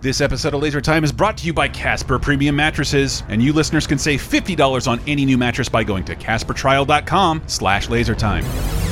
This episode of Laser Time is brought to you by Casper Premium Mattresses, and you listeners can save $50 on any new mattress by going to CasperTrial.com slash LaserTime.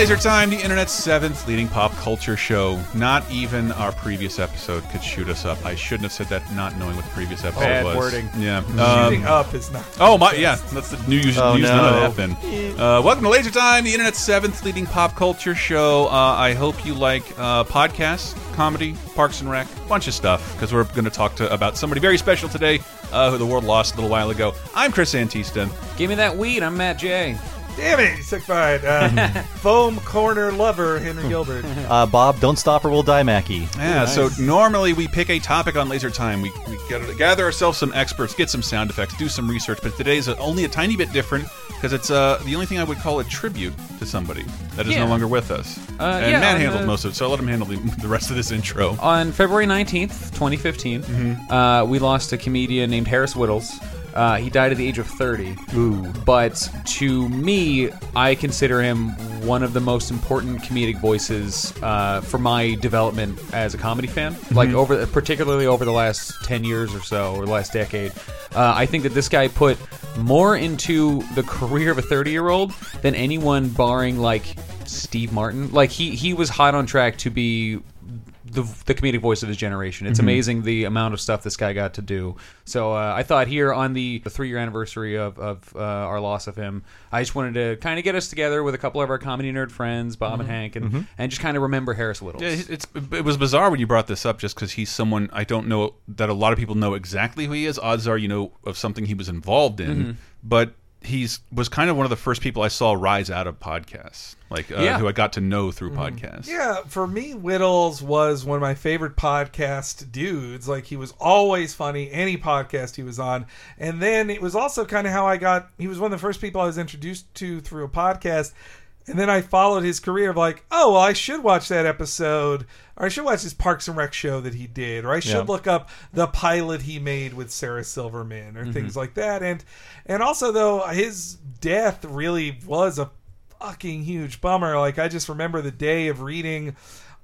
Laser Time, the internet's seventh leading pop culture show. Not even our previous episode could shoot us up. I shouldn't have said that, not knowing what the previous episode Bad was. wording. Yeah. Shooting Um, up is not. Oh my, yeah, that's the new use. Oh, use no. none of that then. Uh, welcome to Laser Time, the internet's seventh leading pop culture show. Uh, I hope you like uh, podcasts, comedy, Parks and Rec, bunch of stuff because we're going to talk to about somebody very special today uh, who the world lost a little while ago. I'm Chris Antista. Give me that weed. I'm Matt J. Damn it, you sick fight. Uh, foam corner lover Henry Gilbert. Uh, Bob, don't stop or we'll die, Mackey. Yeah, so normally we pick a topic on Laser Time. We, we gather, gather ourselves some experts, get some sound effects, do some research, but today's only a tiny bit different because it's uh, the only thing I would call a tribute to somebody that is Yeah. no longer with us. Uh, and yeah, Matt handled the- most of it, so I'll let him handle the, the rest of this intro. On February 19th, 2015, uh, we lost a comedian named Harris Wittels. Uh, he died at the age of 30. Ooh. But to me, I consider him one of the most important comedic voices uh, for my development as a comedy fan. Like over, particularly over the last ten years or so, or the last decade, uh, I think that this guy put more into the career of a thirty-year-old than anyone, barring like Steve Martin. Like he he was hot on track to be the, the comedic voice of his generation. It's amazing the amount of stuff this guy got to do. So uh, I thought here on the, the three year anniversary of, of uh, our loss of him, I just wanted to kind of get us together with a couple of our comedy nerd friends, Bob and Hank, and, and just kind of remember Harris Wittels. Yeah, it's it was bizarre when you brought this up, just because he's someone I don't know that a lot of people know exactly who he is. Odds are you know of something he was involved in, Mm-hmm. but he's was kind of one of the first people I saw rise out of podcasts, like uh, Yeah. who I got to know through podcasts. Yeah, for me, Wittels was one of my favorite podcast dudes. Like, he was always funny, any podcast he was on. And then it was also kind of how I got, he was one of the first people I was introduced to through a podcast. And then I followed his career of like, oh, well, I should watch that episode, or I should watch this Parks and Rec show that he did, or I should Yeah. look up the pilot he made with Sarah Silverman, or mm-hmm. things like that. And and also though his death really was a fucking huge bummer. Like I just remember the day of reading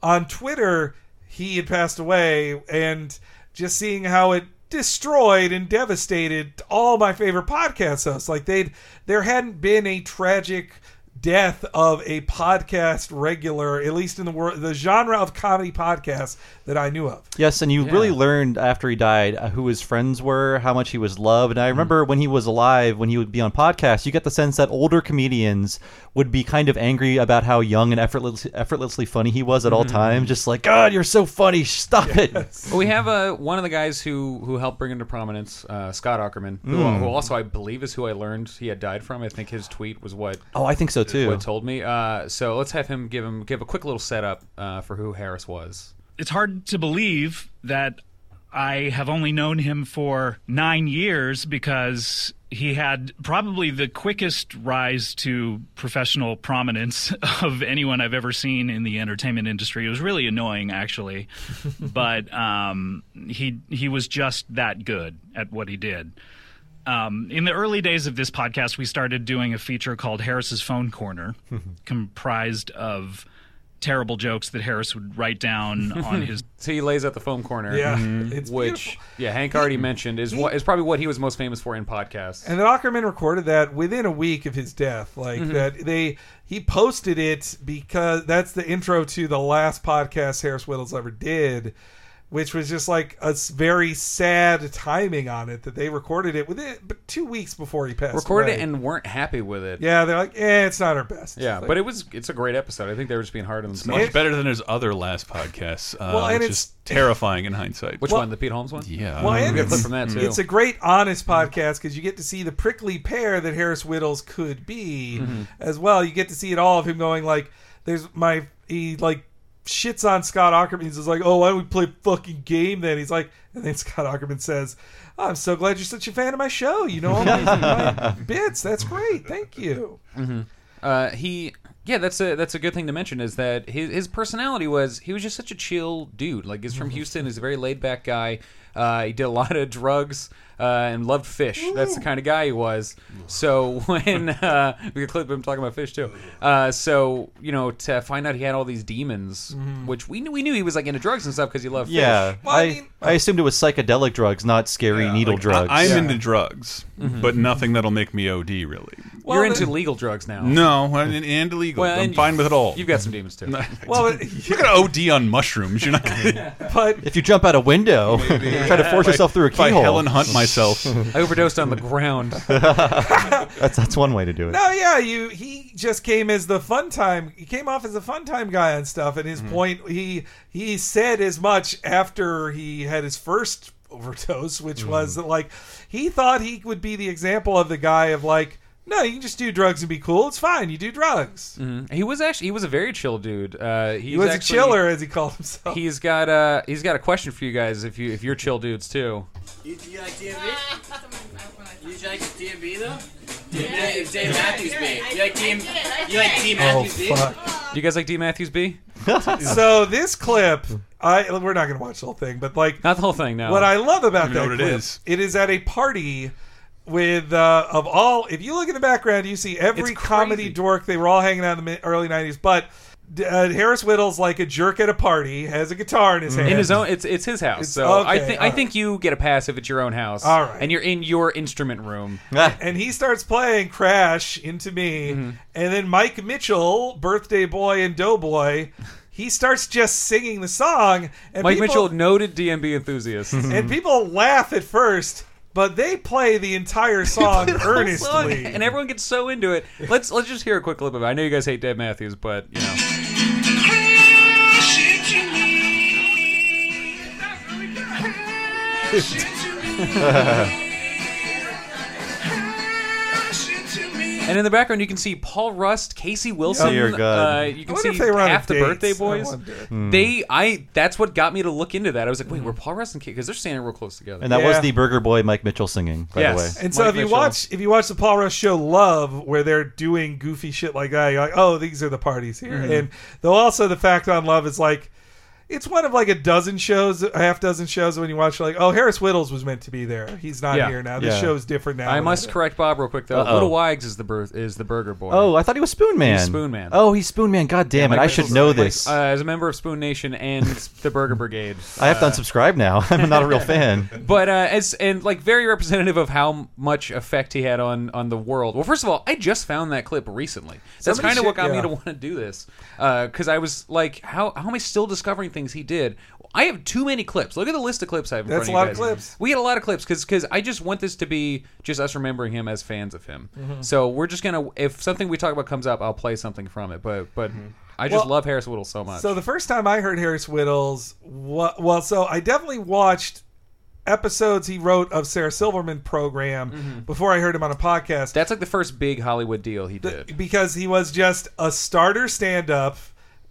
on Twitter he had passed away, and just seeing how it destroyed and devastated all my favorite podcast hosts. Like they'd there hadn't been a tragic death of a podcast regular, at least in the world, the genre of comedy podcasts that I knew of. Yes, and you Yeah. really learned after he died uh, who his friends were, how much he was loved. And I remember when he was alive, when he would be on podcasts, you get the sense that older comedians would be kind of angry about how young and effortless, effortlessly funny he was at all times. Just like, God, you're so funny. Stop it. Well, we have uh, one of the guys who who helped bring him to prominence, uh, Scott Aukerman, who, who also I believe is who I learned he had died from. I think his tweet was what Oh, I think so too. what told me. Uh, so let's have him give him give a quick little setup uh, for who Harris was. it's hard to believe that I have only known him for nine years because he had probably the quickest rise to professional prominence of anyone I've ever seen in the entertainment industry. It was really annoying, actually, but um, he he was just that good at what he did. Um, in the early days of this podcast, we started doing a feature called Harris's Foam Corner, comprised of terrible jokes that Harris would write down on his So he lays out the foam corner. Yeah, it's which beautiful. yeah, Hank already mentioned is what is probably what he was most famous for in podcasts. And then Aukerman recorded that within a week of his death. Like Mm-hmm. that they he posted it because that's the intro to the last podcast Harris Wittels ever did, which was just like a very sad timing on it that they recorded it with it but two weeks before he passed. Recorded away. it and weren't happy with it. yeah, they're like, eh, it's not our best. Yeah, Like, but it was it's a great episode. I think they were just being hard on themselves. Much better than his other last podcasts, uh, Well, and which it's- is terrifying in hindsight. Which Well- one? The Pete Holmes one? yeah, Well, and a it's, clip from that too. it's a great honest podcast because you get to see the prickly pear that Harris Wittels could be Mm-hmm. as well. You get to see it all of him going like, "There's my he like shits on Scott Aukerman. He's just like, oh, why don't we play a fucking game then? He's like, and then Scott Aukerman says, I'm so glad you're such a fan of my show. You know all my, my bits. That's great. Thank you. Uh, he Yeah, that's a that's a good thing to mention. Is that his his personality was he was just such a chill dude. Like he's from Houston. He's a very laid back guy. Uh, he did a lot of drugs uh, and loved Phish. That's the kind of guy he was. So when uh, we could clip him talking about Phish too. Uh, so you know to find out he had all these demons, which we knew we knew he was like into drugs and stuff because he loved Phish. Yeah, Well, I I, mean- I assumed it was psychedelic drugs, not scary Yeah, needle like, drugs. I, am Yeah. into drugs, but nothing that'll make me OD. Really, Well, You're into then- legal drugs now. no, and, and illegal. Well, I'm and fine with it all. You've got some demons too. Well, You're gonna OD on mushrooms. You're not gonna but if you jump out a window, try to force yourself through a keyhole. Helen Hunt myself. I overdosed on the ground. That's that's one way to do it. No, yeah, you. He just came as the fun time. He came off as a fun time guy and stuff. And his hmm. point, he he said as much after he had his first overdose, which hmm. was that like he thought he would be the example of the guy of like, no, you can just do drugs and be cool. It's fine. You do drugs. He was actually he was a very chill dude. Uh, he's He was actually, a chiller, as he called himself. He's got uh he's got a question for you guys if you if you're chill dudes too. You, you like DMB? You like DMB though? Dave, Dave Matthews B. You like Team? You like Team oh Matthews B? fuck! You guys like D Matthews B? so this clip, I we're not going to watch the whole thing, but like Not the whole thing. No. What I love about Even that know what it clip, is. it is at a party with uh, of all. If you look in the background, you see every comedy dork. They were all hanging out in the early '90s, but. Uh, Harris Wittels like a jerk at a party, has a guitar in his hand. in his own, it's it's his house. It's- so I think I right. think you get a pass if it's your own house. All right. and you're in your instrument room. And he starts playing Crash into me, Mm-hmm. and then Mike Mitchell, Birthday Boy and Doughboy, he starts just singing the song. And Mike people, Mitchell, noted DMB enthusiast. and people laugh at first, but they play the entire song earnestly. and everyone gets so into it. Let's let's just hear a quick clip of it. I know you guys hate Dave Matthews, but you know. And in the background, you can see Paul Rust, Casey Wilson. Dear God. Uh, you can see if they were on half the dates. Birthday I Boys. wonder. They, I, that's what got me to look into that. I was like, wait, were Paul Rust and Casey? Because they're standing real close together. and that Yeah. was the Burger Boy Mike Mitchell singing, by Yes. the way. And so Mike if you Mitchell. watch if you watch the Paul Rust show Love, where they're doing goofy shit like that, you're like, oh, these are the parties here. Mm-hmm. And though also the fact on Love is like, it's one of like a dozen shows, a half dozen shows. When you watch, like, oh, Harris Wittels was meant to be there. He's not Yeah. here now. This Yeah. show's different now. I must correct Bob real quick though. Uh-oh. Little Wags is the birth is the Burger Boy. Oh, I thought he was Spoon Man. He's Spoon Man. Oh, he's Spoon Man. God damn it! Mike I should know Mike- this. uh, as a member of Spoon Nation and the Burger Brigade. I have to unsubscribe now. I'm not a real fan. But uh, as and like very representative of how much effect he had on on the world. Well, first of all, I just found that clip recently. That's Somebody kind of what should- got me to want to do this because I was like, how how am I still discovering things he did? I have too many clips. Look at the list of clips I have. In That's front a of lot you of clips. We had a lot of clips because because I just want this to be just us remembering him as fans of him. Mm-hmm. So we're just gonna if something we talk about comes up, I'll play something from it. But but I just Mm-hmm. Well, love Harris Wittels so much. So the first time I heard Harris Wittels, well, so I definitely watched episodes he wrote of Sarah Silverman program Mm-hmm. before I heard him on a podcast. That's like the first big Hollywood deal he did. because he was just a starter stand up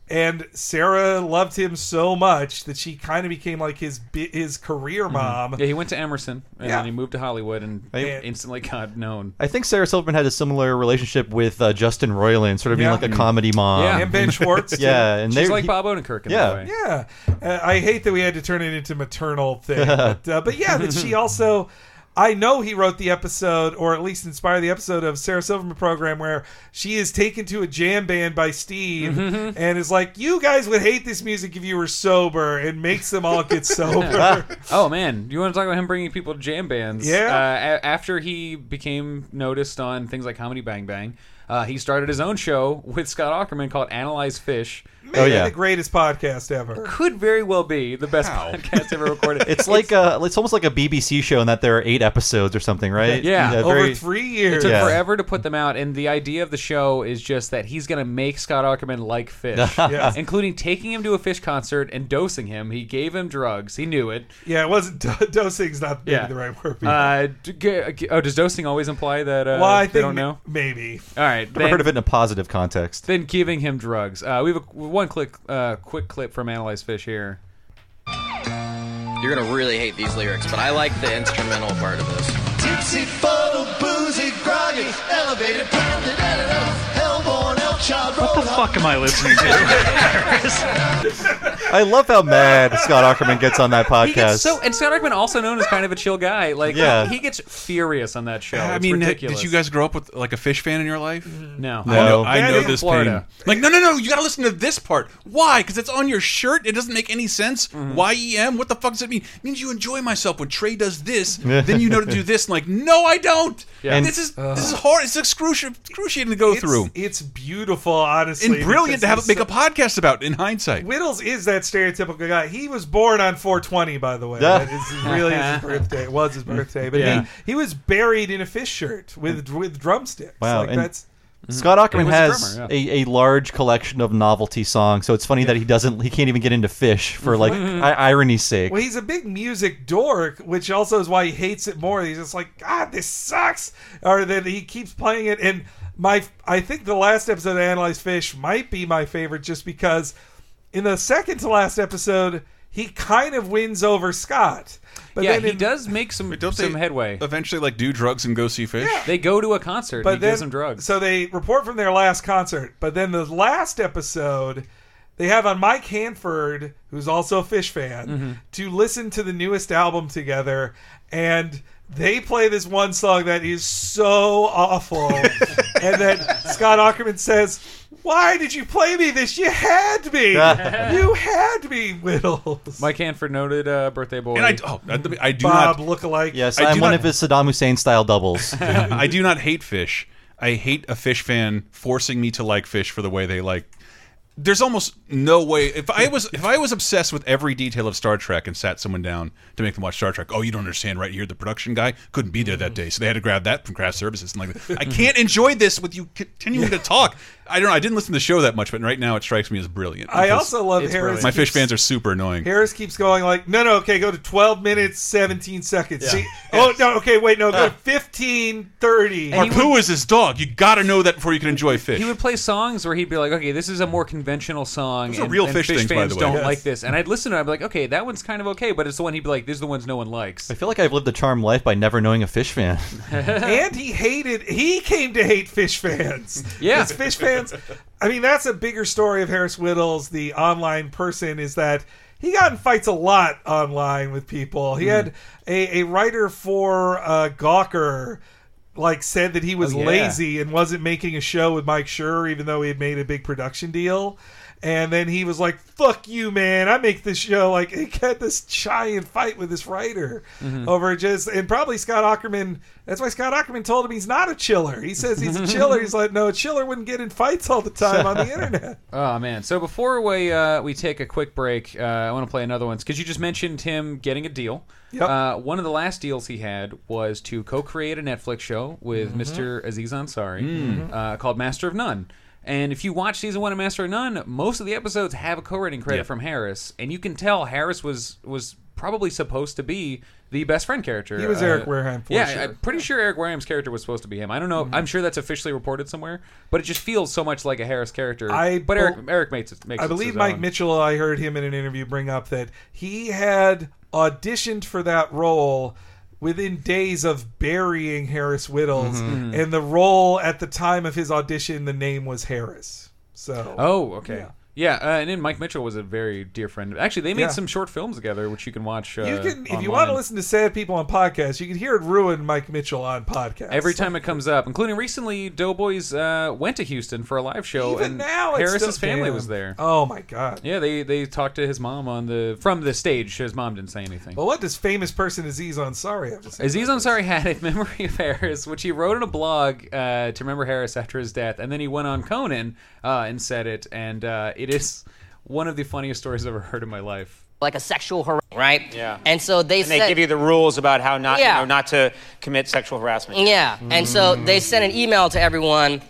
and Sarah loved him so much that she kind of became like his his career mom. Mm-hmm. Yeah, he went to Emerson and Yeah. then he moved to Hollywood and And- instantly got known. I think Sarah Silverman had a similar relationship with uh, Justin Roiland, sort of being like a comedy mom. Yeah. And Ben Schwartz. Yeah, and She's they like he- Bob Odenkirk in yeah. that way. Yeah, uh, I hate that we had to turn it into maternal thing, but, uh, but yeah, that she also. I know he wrote the episode, or at least inspired the episode of Sarah Silverman program where she is taken to a jam band by Steve Mm-hmm. and is like, "You guys would hate this music if you were sober," and makes them all get sober. Oh man, you want to talk about him bringing people to jam bands? Yeah. Uh, a- after he became noticed on things like Comedy Bang Bang, uh, he started his own show with Scott Aukerman called Analyze Phish. Maybe Oh, yeah. the greatest podcast ever. Could very well be the best How? podcast ever recorded. It's like a, it's almost like a BBC show in that there are eight episodes or something, right? Yeah. Over very- three It took Yeah. forever to put them out, and the idea of the show is just that he's going to make Scott Aukerman like Phish, Yes. including taking him to a Phish concert and dosing him. He gave him drugs. He knew it. Yeah, it wasn't dosing's not maybe Yeah. the right word. Uh, d- g- g- oh, does dosing always imply that uh, well, I they think don't know? maybe. All right, Never then, heard of it in a positive context. then giving him drugs. Uh, we have a, one click, uh, quick clip from Analyze Phish here. You're gonna really hate these lyrics, but I like the instrumental part of this. Tipsy, fuddled, boozy, groggy, elevated, pounded, edited, hellborn, El What the fuck am I listening to? I love how mad Scott Aukerman gets on that He podcast. gets so, and Scott Aukerman, also known as kind of a chill guy, like Yeah. he gets furious on that show. I It's mean, ridiculous. did you guys grow up with like a Phish fan in your life? No, No. I know, I know this Florida. pain. Like, no, no, no, you got to listen to this part. Why? Because it's on your shirt. It doesn't make any sense. Mm-hmm. Y E M. What the fuck does it mean? It means you enjoy myself when Trey does this. then you know to do this. And like, no, I don't. Yeah. And this is this is hard. It's excruciating, excruciating to go It's, through. it's beautiful, honestly. And brilliant to have because make a podcast about in hindsight. Wittels is that stereotypical guy. He was born on 420, by the way. That is really his birthday. It was his birthday, but Yeah. he, he was buried in a Phish shirt with with drumsticks. Wow, like and- that's Scott Aukerman He was a has drummer, a, a large collection of novelty songs, so it's funny that he doesn't he can't even get into Phish for mhm. like I- irony's sake. well, he's a big music dork, which also is why he hates it more. He's just like, God, this sucks, or that he keeps playing it. And my, I think the last episode of Analyze Phish might be my favorite, just because in the second to last episode, he kind of wins over Scott. But yeah, then he in- does make some Don't some headway. Eventually, like do drugs and go see Phish. They go to a concert. but and he then gives them drugs. So they report from their last concert, but then the last episode they have on Mike Hanford, who's also a Phish fan, Mm-hmm. to listen to the newest album together, and they play this one song that is so awful, and then Scott Aukerman says. Why did you play me this? You had me. you had me, Wittels. Mike Hanford noted uh, birthday boy. And I, oh, I, I do Bob not. lookalike. yes, I I'm do one not- of his Saddam Hussein style doubles. I do not hate Phish. I hate a Phish fan forcing me to like Phish for the way they like. There's almost no way. If I was if I was obsessed with every detail of Star Trek and sat someone down to make them watch Star Trek, oh, you don't understand, right? You're the production guy couldn't be there that mm. day, so they had to grab that from craft services and like. I can't enjoy this with you continuing to talk. I don't know. I didn't listen to the show that much, but right now it strikes me as brilliant. I also love it's Harris. my Phish fans are super annoying. Harris keeps going like, no, no, okay, go to 12 minutes, 17 seconds. See, oh, no, okay, wait, no, go to 15, 30. Mark, who is this dog? You got to know that before you can enjoy Phish. he would play songs where he'd be like, "Okay, this is a more conventional song." Those are and, real and Phish things, by fans the way. don't Yes. like this, and I'd listen to. it, I'd be like, "Okay, that one's kind of okay," but it's the one he'd be like, "These are the ones no one likes." I feel like I've lived a charmed life by never knowing a Phish fan. and he hated, he came to hate Phish fans. Yeah. Because Phish fans, I mean, that's a bigger story of Harris Wittels, the online person, is that he got in fights a lot online with people. He had a, a writer for uh, Gawker. Like said that he was Oh, yeah. lazy and wasn't making a show with Mike Schur, even though he had made a big production deal. And then he was like, "Fuck you, man! I make this show." Like he had this giant fight with this writer Mm-hmm. over just, and probably Scott Aukerman. That's why Scott Aukerman told him he's not a chiller. He says he's a chiller. He's like, no, a chiller wouldn't get in fights all the time on the internet. Oh man! So before we uh, we take a quick break, uh, I want to play another one because you just mentioned him getting a deal. Yep. Uh, one of the last deals he had was to co-create a Netflix show with Mr. Aziz Ansari uh, called Master of None. And if you watch season one of Master of None, most of the episodes have a co-writing credit Yep. from Harris, and you can tell Harris was was probably supposed to be the best friend character. He was Uh, Eric Wareheim, for yeah, sure. I'm pretty sure Eric Wareheim's character was supposed to be him. I don't know. I'm sure that's officially reported somewhere, but it just feels so much like a Harris character. I but bel- Eric Eric makes it makes I it believe his Mike own. Mitchell. I heard him in an interview bring up that he had auditioned for that role within days of burying Harris Wittels, Mm-hmm. and the role at the time of his audition, the name was Harris. So Oh, okay. Yeah. Yeah, uh, and then Mike Mitchell was a very dear friend. Actually, they made Yeah. some short films together, which you can watch. Uh, you can, if you want to listen to sad people on podcasts, you can hear it ruin Mike Mitchell on podcasts Every time it comes up, including recently, Doughboys uh, went to Houston for a live show, Even and now, it's Harris's family damn. was there. Oh my god. Yeah, they they talked to his mom on the from the stage. His mom didn't say anything. Well, what does famous person Aziz Ansari have to say? Aziz Ansari had a memory of Harris, which he wrote in a blog uh, to remember Harris after his death, and then he went on Conan uh, and said it, and uh, it is one of the funniest stories I've ever heard in my life. like a sexual harassment, right? Yeah. And so they And they said, give you the rules about how not, Yeah. you know, not to commit sexual harassment. yeah. And so they sent an email to everyone,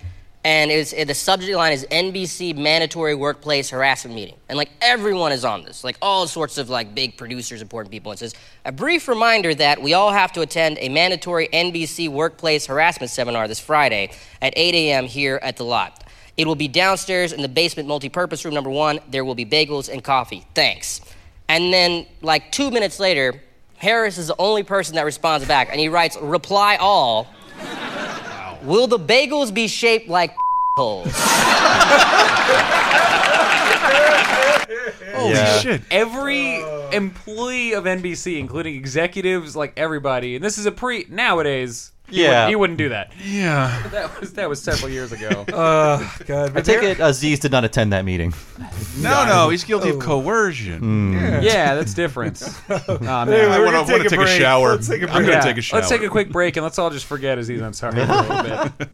and it's the subject line is NBC mandatory workplace harassment meeting, and like everyone is on this, like all sorts of like big producers, important people. It says a brief reminder that we all have to attend a mandatory NBC workplace harassment seminar this Friday at 8 a.m. here at the lot. It will be downstairs in the basement multi-purpose room number one. There will be bagels and coffee. Thanks. And then, like two minutes later, Harris is the only person that responds back, and he writes, "Reply all." Will the bagels be shaped like? holes. Holy Yeah. shit! Every employee of NBC, including executives, like everybody, and this is a pre nowadays. He Yeah. wouldn't- he wouldn't do that. Yeah. That was that was several years ago. Uh, God, I but take it Aziz did not attend that meeting. No, no, he's guilty Oh. of coercion. yeah, that's different. Oh, man. Anyway, I we're wanna- gonna wanna take, take a break. shower. Let's take a I'm break. gonna Yeah, take a shower. Let's take a quick break and let's all just forget Aziz Ansari for a little bit.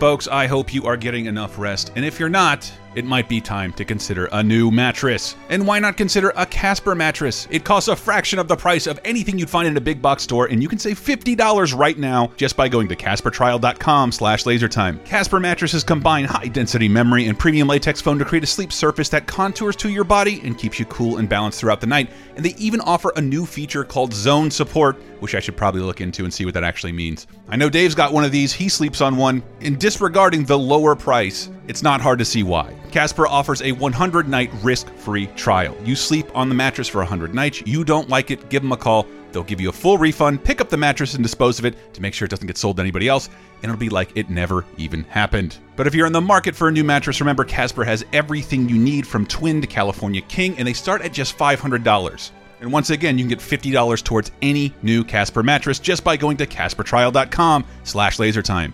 Folks, I hope you are getting enough rest, and if you're not, it might be time to consider a new mattress. And why not consider a Casper mattress? It costs a fraction of the price of anything you'd find in a big box store, and you can save $50 right now just by going to CasperTrial.com slash lasertime. Casper mattresses combine high-density memory and premium latex foam to create a sleep surface that contours to your body and keeps you cool and balanced throughout the night. And they even offer a new feature called Zone Support, which I should probably look into and see what that actually means. I know Dave's got one of these, he sleeps on one. In disregarding the lower price, it's not hard to see why. Casper offers a 100 night risk free trial. You sleep on the mattress for 100 nights, you don't like it, give them a call. They'll give you a full refund, pick up the mattress and dispose of it to make sure it doesn't get sold to anybody else, and it'll be like it never even happened. But if you're in the market for a new mattress, remember Casper has everything you need from twin to California King, and they start at just $500. And once again, you can get $50 towards any new Casper mattress just by going to CasperTrial.com slash lasertime.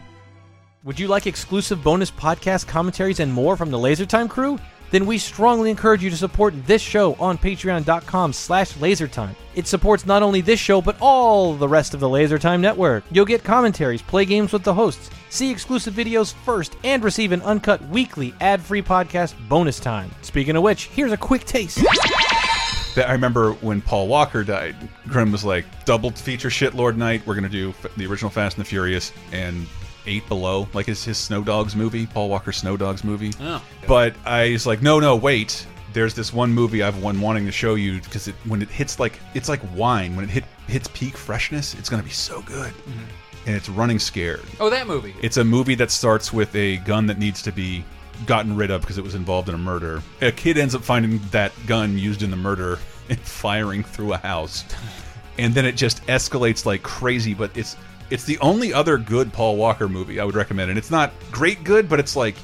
Would you like exclusive bonus podcast commentaries and more from the LaserTime crew? Then we strongly encourage you to support this show on patreon.com slash lasertime. It supports not only this show, but all the rest of the LaserTime network. You'll get commentaries, play games with the hosts, see exclusive videos first, and receive an uncut weekly ad-free podcast bonus time. Speaking of which, here's a quick taste. I remember when Paul Walker died, Grim was like, double feature shit Lord Night. We're going to do the original Fast and the Furious and Eight Below, like his, his Snow Dogs movie, Paul Walker Snow Dogs movie. Oh. But I was like, no, no, wait. There's this one movie I've been wanting to show you because it, when it hits like it's like wine when it hit hits peak freshness, it's gonna be so good. Mm-hmm. And it's Running Scared. Oh, that movie. It's a movie that starts with a gun that needs to be gotten rid of because it was involved in a murder. A kid ends up finding that gun used in the murder and firing through a house. And then it just escalates like crazy, but it's it's the only other good Paul Walker movie I would recommend. And it's not great good, but it's like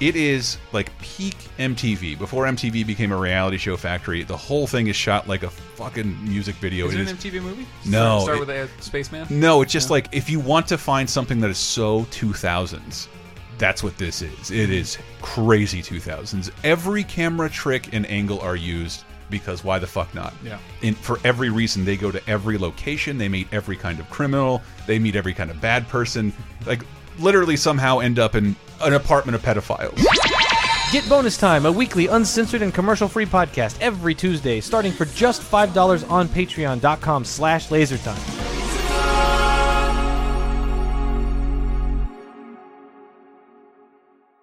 it is like peak MTV before MTV became a reality show factory. The whole thing is shot like a fucking music video. Is It it an MTV movie? No, Start it- with a spaceman. no, it's just like if you want to find something that is so 2000s, that's what this is. It is crazy 2000s. Every camera trick and angle are used because why the fuck not? Yeah. And for every reason, they go to every location. They meet every kind of criminal. They meet every kind of bad person. Like literally somehow end up in an apartment of pedophiles. Get Bonus Time, a weekly uncensored and commercial-free podcast every Tuesday, starting for just $5 on patreon.com slash lasertime.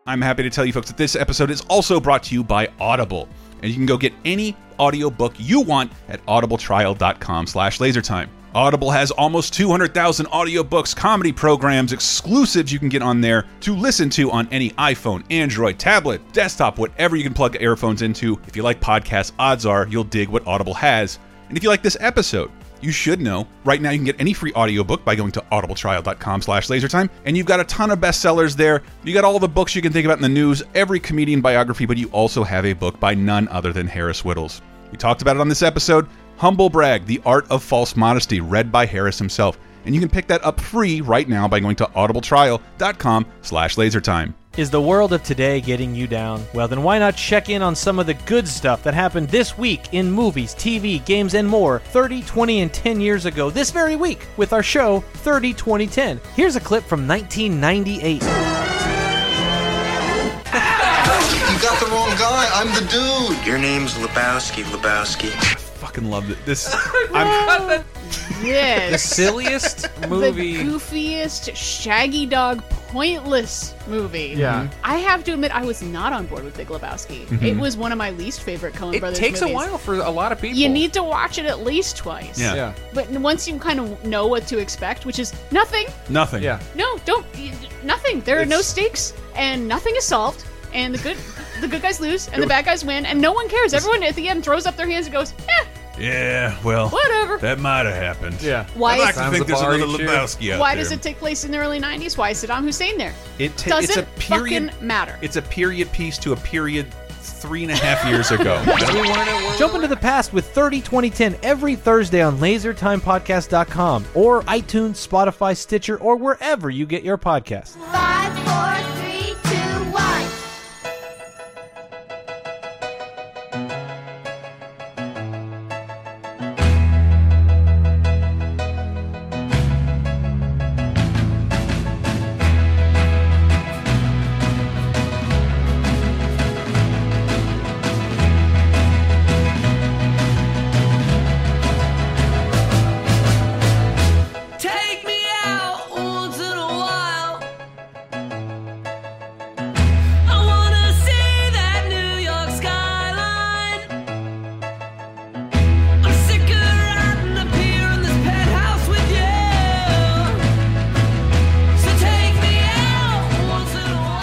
I'm happy to tell you folks that this episode is also brought to you by Audible. And you can go get any audiobook you want at audibletrial.com slash lasertime. Audible has almost 200,000 audiobooks, comedy programs, exclusives you can get on there to listen to on any iPhone, Android, tablet, desktop, whatever you can plug earphones into. If you like podcasts, odds are you'll dig what Audible has. And if you like this episode, you should know. Right now you can get any free audiobook by going to audibletrial.com slash lasertime and you've got a ton of bestsellers there. You got all the books you can think about in the news every comedian biography but you also have a book by none other than harris wittels. We talked about it on this episode humble brag the art of false modesty read by harris himself. And you can pick that up free right now by going to audibletrial.com slash lasertime Is the world of today getting you down? Well, then why not check in on some of the good stuff that happened this week in movies, TV, games, and more 30, 20, and 10 years ago this very week with our show 30, 20, 10. Here's a clip from 1998. You got the wrong guy. I'm the dude. Your name's Lebowski, Lebowski. I fucking loved it this Yes. The silliest movie. The goofiest, shaggy dog, pointless movie. Yeah. I have to admit, I was not on board with Big Lebowski. Mhm. It was one of my least favorite Coen It Brothers It takes a while for a lot of people. You need to watch it at least twice. Yeah. Yeah. But once you kind of know what to expect, which is nothing. nothing Yeah. No, don't. Nothing. There are no stakes, and nothing is solved. And the good, the good guys lose, and It the was- bad guys win, and no one cares. Everyone at the end throws up their hands and goes, "Eh, Yeah, well, Whatever. That might have happened. Yeah. Why I'd like is- to think there's bar another. Lebowski out Why there. does it take place in the early 90s? Why is Saddam Hussein there? It ta- Does it's a period. fucking matter? It's a period piece to a period three and a half years ago. Jump into the past with 30 2010 every Thursday on lasertimepodcast.com or iTunes, Spotify, Stitcher, or wherever you get your podcasts. Five, four, three,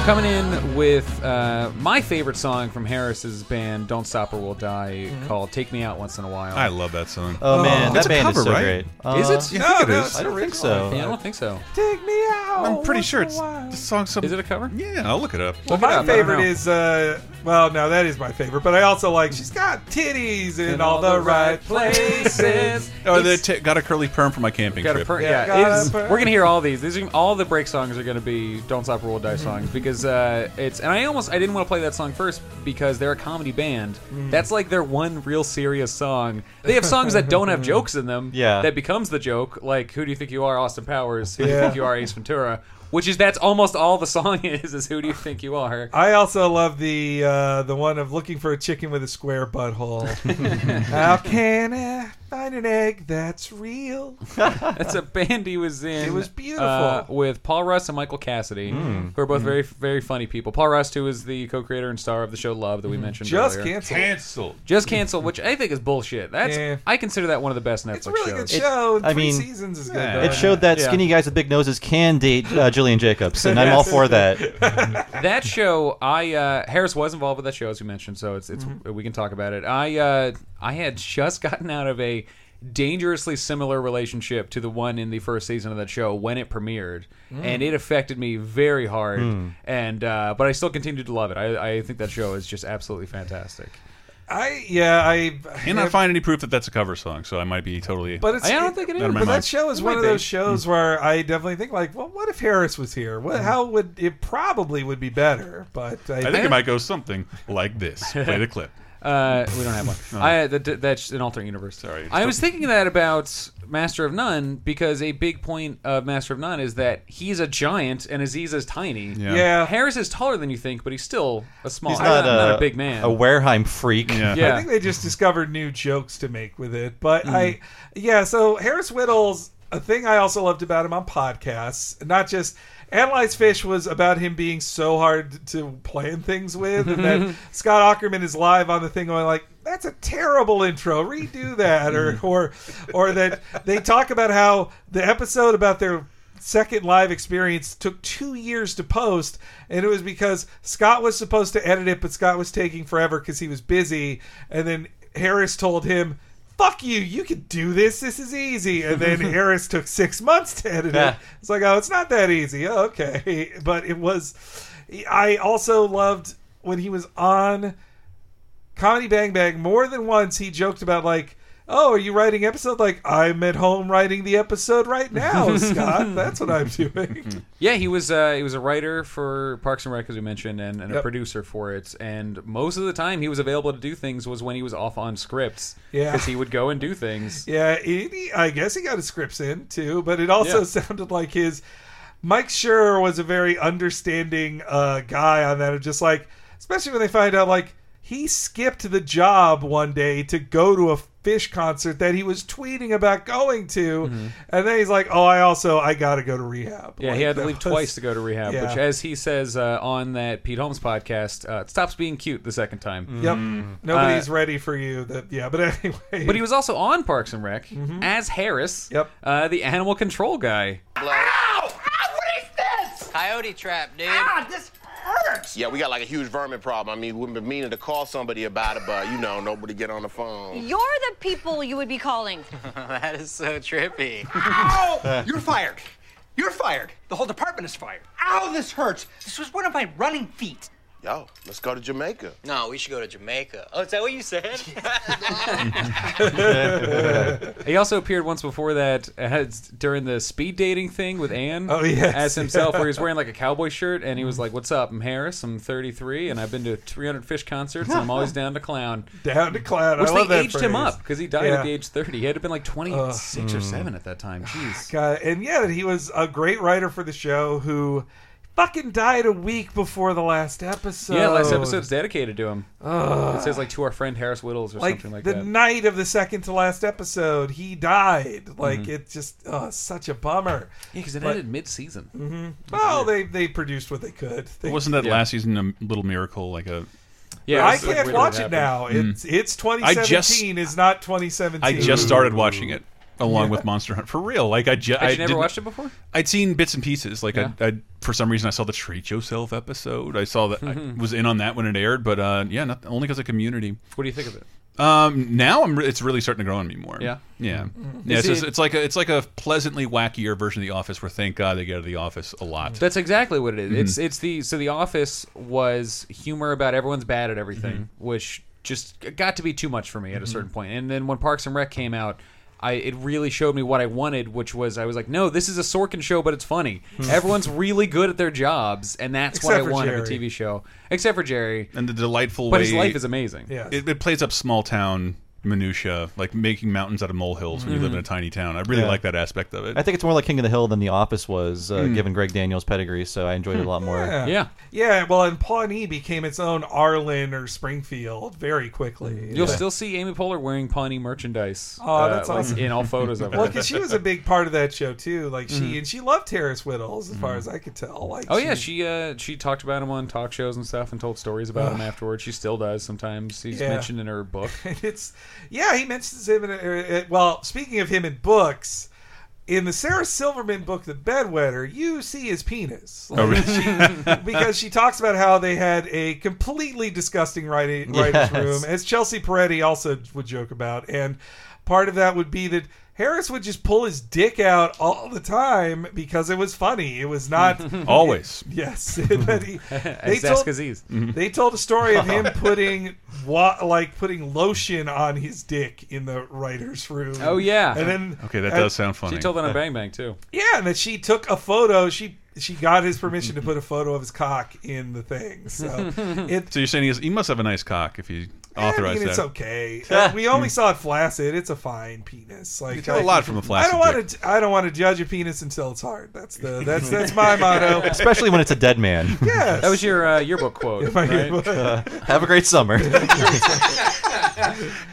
Coming in with uh, my favorite song from Harris's band, Don't Stop or We'll Die, called Take Me Out Once in a While. I love that song. Oh, man, It's that a band cover, is so right? great. Is it? You think no, it's I don't think so. Yeah, I don't think so. Take me out. I'm pretty once sure it's while. the song. Some, Is it a cover? Yeah, I'll look it up. Well, Look it my up, I don't favorite know. is uh, well, no, that is my favorite. But I also like she's got titties in, all, the right places. Oh, they t- got a curly perm for my camping Got a trip. per- Yeah, yeah, got it's- a per- we're gonna hear all these. These are all the break songs are gonna be "Don't Stop or We'll Die" songs because uh, it's. And I almost I didn't want to play that song first because they're a comedy band. That's like their one real serious song. They have songs that don't have jokes in them. Yeah. that becomes the joke. Like "Who do you think you are, Austin Powers? Who do you Yeah. think you are, Ace Ventura?" Which is that's almost all the song is. Is "Who do you think you are?" I also love the uh, the one of looking for a chicken with a square butthole. How can I find an egg that's real? That's a band he was in. It was beautiful. uh, with Paul Rust and Michael Cassidy, who are both very, very funny people. Paul Rust, who is the co-creator and star of the show Love that we mentioned Just earlier. canceled. Cancel. Just cancel, which I think is bullshit. That's Yeah. I consider that one of the best Netflix It's a really shows. good show. I Three mean, seasons is good. yeah. though. It showed that Yeah. skinny guys with big noses can date uh, Gillian Jacobs, and I'm all for that. that show, I uh, Harris was involved with that show as we mentioned, so it's it's Mm-hmm. we can talk about it. I uh, I had just gotten out of a dangerously similar relationship to the one in the first season of that show when it premiered, Mm. and it affected me very hard. Hmm. And uh, but I still continued to love it. I, I think that show is just absolutely fantastic. I yeah I Cannot find any proof that that's a cover song, so I might be totally. But it's I don't think it is. Out of my But mind. that show is It one might of be. those shows where I definitely think like, well, what if Harris was here? What, how would it probably would be better? But I, I think it might go something like this. Play the clip. Uh, we don't have one. I that, that's an alternate universe. Sorry. I was thinking that about Master of None because a big point of Master of None is that he's a giant and Aziz is tiny. Yeah. Yeah. Harris is taller than you think, but he's still a small. He's not, not a, a big man. A Wareheim freak. Yeah. Yeah. I think they just discovered new jokes to make with it. But Mm. I, yeah, so Harris Wittels a thing I also loved about him on podcasts, not just. Analyze Phish was about him being so hard to plan things with, and that Scott Aukerman is live on the thing going like, "That's a terrible intro. Redo that," or or or that they talk about how the episode about their second live experience took two years to post, and it was because Scott was supposed to edit it, but Scott was taking forever because he was busy, and then Harris told him. Fuck you! You can do this. This is easy. And then Harris took six months to edit Yeah. it. It's like, oh, it's not that easy. Oh, okay, but it was. I also loved when he was on Comedy Bang Bang more than once. He joked about like, "Oh, are you writing episode?" Like, I'm at home writing the episode right now, Scott. That's what I'm doing. Yeah, he was uh, he was a writer for Parks and Rec, as we mentioned, and, and a Yep. producer for it. And most of the time, he was available to do things was when he was off on scripts. Yeah. because he would go and do things. Yeah, he, he- I guess he got his scripts in too, but it also Yeah. sounded like his Mike Schur was a very understanding uh, guy on that. Of just like, especially when they find out like he skipped the job one day to go to a Phish concert that he was tweeting about going to, and then he's like, "Oh, I also I got to go to rehab." Mm-hmm. Yeah, Like, he had to leave was- twice to go to rehab, Yeah. which, as he says uh, on that Pete Holmes podcast, uh, it stops being cute the second time. Yep, nobody's Uh, ready for you. That yeah, but anyway. But he was also on Parks and Rec as Harris, Yep. uh, the animal control guy. Ow! What is this? Coyote trap, dude. Ah, this hurt. Hurts. Yeah, we got like a huge vermin problem. I mean, we've been meaning to call somebody about it, but you know, nobody get on the phone. You're the people you would be calling. that is so trippy. Ow! You're fired. You're fired. The whole department is fired. Ow, this hurts. This was one of my running feet. Yo, let's go to Jamaica. No, we should go to Jamaica. Oh, is that what you said? he also appeared once before that uh, as, during the speed dating thing with Anne. Oh, yes. as himself, where he was wearing like a cowboy shirt, and he was mm. like, "What's up? I'm Harris. I'm 33, and I've been to 300 Phish concerts, and I'm always down to clown." Down to clown. I Which love they that aged him up because he died Yeah. at the age 30. He had to have been like 26 or 7 at that time. Jeez. God, and yeah, he was a great writer for the show who fucking died a week before the last episode. yeah, last episode's dedicated to him. Ugh. It says like to our friend Harris Wittels or like something like the that. The night of the second to last episode, he died. Like Mhm. it's just oh, such a bummer. Yeah, because it But- ended mid-season. hmm Well, they they produced what they could. They, Wasn't that last season a little miracle? Like a Yeah, I can't what watch it happened. now. Mm. It's it's I just- 2017 is not 2017. I just started watching it along Yeah. with Monster Hunt for real. Like I just Had I you never watched it before? I'd seen bits and pieces. Like Yeah. I, I, for some reason, I saw the Treat Yourself episode. I saw that I was in on that when it aired, but uh, yeah, not, only because of Community. What do you think of it? Um, now I'm. re- It's really starting to grow on me more. Yeah? yeah, Mhm. yeah. It's, just, it's like a, it's like a pleasantly wackier version of The Office. Where thank God they get out of The Office a lot. That's exactly what it is. Mhm. It's it's the so the Office was humor about everyone's bad at everything, Mhm. which just got to be too much for me at a Mhm. certain point. And then when Parks and Rec came out, I it really showed me what I wanted, which was I was like, no, this is a Sorkin show, but it's funny. Hmm. Everyone's really good at their jobs, and that's what I Except for want of a Jerry. TV show. Except for Jerry, and the delightful but way his life is amazing. It, it plays up small town minutia, like making mountains out of molehills when you live in a tiny town. I really Yeah. like that aspect of it. I think it's more like King of the Hill than The Office was, uh, Mm. given Greg Daniels' pedigree. So I enjoyed it a lot more. Yeah. Yeah, well, and Pawnee became its own Arlen or Springfield very quickly. You'll Yeah. still see Amy Poehler wearing Pawnee merchandise. Oh, uh, that's like, awesome. in all photos of her. Well, because she was a big part of that show too. Like she Mhm. and she loved Harris Wittels, as far Mhm. as I could tell. Like Oh yeah, she uh, she talked about him on talk shows and stuff, and told stories about him afterwards. She still does sometimes. He's Yeah. mentioned in her book. And it's yeah, he mentions him in. A, uh, well, speaking of him in books. In the Sarah Silverman book, The Bedwetter, you see his penis. Oh, really? she- because she talks about how they had a completely disgusting writing, writer's Yes. room, as Chelsea Peretti also would joke about. And part of that would be that Harris would just pull his dick out all the time because it was funny. It was not Always. Yes, But he- they told, Mhm. they told a story of him putting wa- like putting lotion on his dick in the writer's room. Oh yeah, and then Okay, that and- does sound funny. She told that on Bang Bang too. Yeah, and that she took a photo. She she got his permission to put a photo of his cock in the thing. So it so you're saying he, has, he must have a nice cock if he I authorized mean, it's that. okay. Uh, we only saw it flaccid. It's a fine penis. Like You tell a lot from a flaccid I don't want to. I don't want to judge a penis until it's hard. That's the. That's that's my motto. Especially when it's a dead man. Yes. That was your uh, yearbook quote. My right? yearbook. Uh, have a great summer.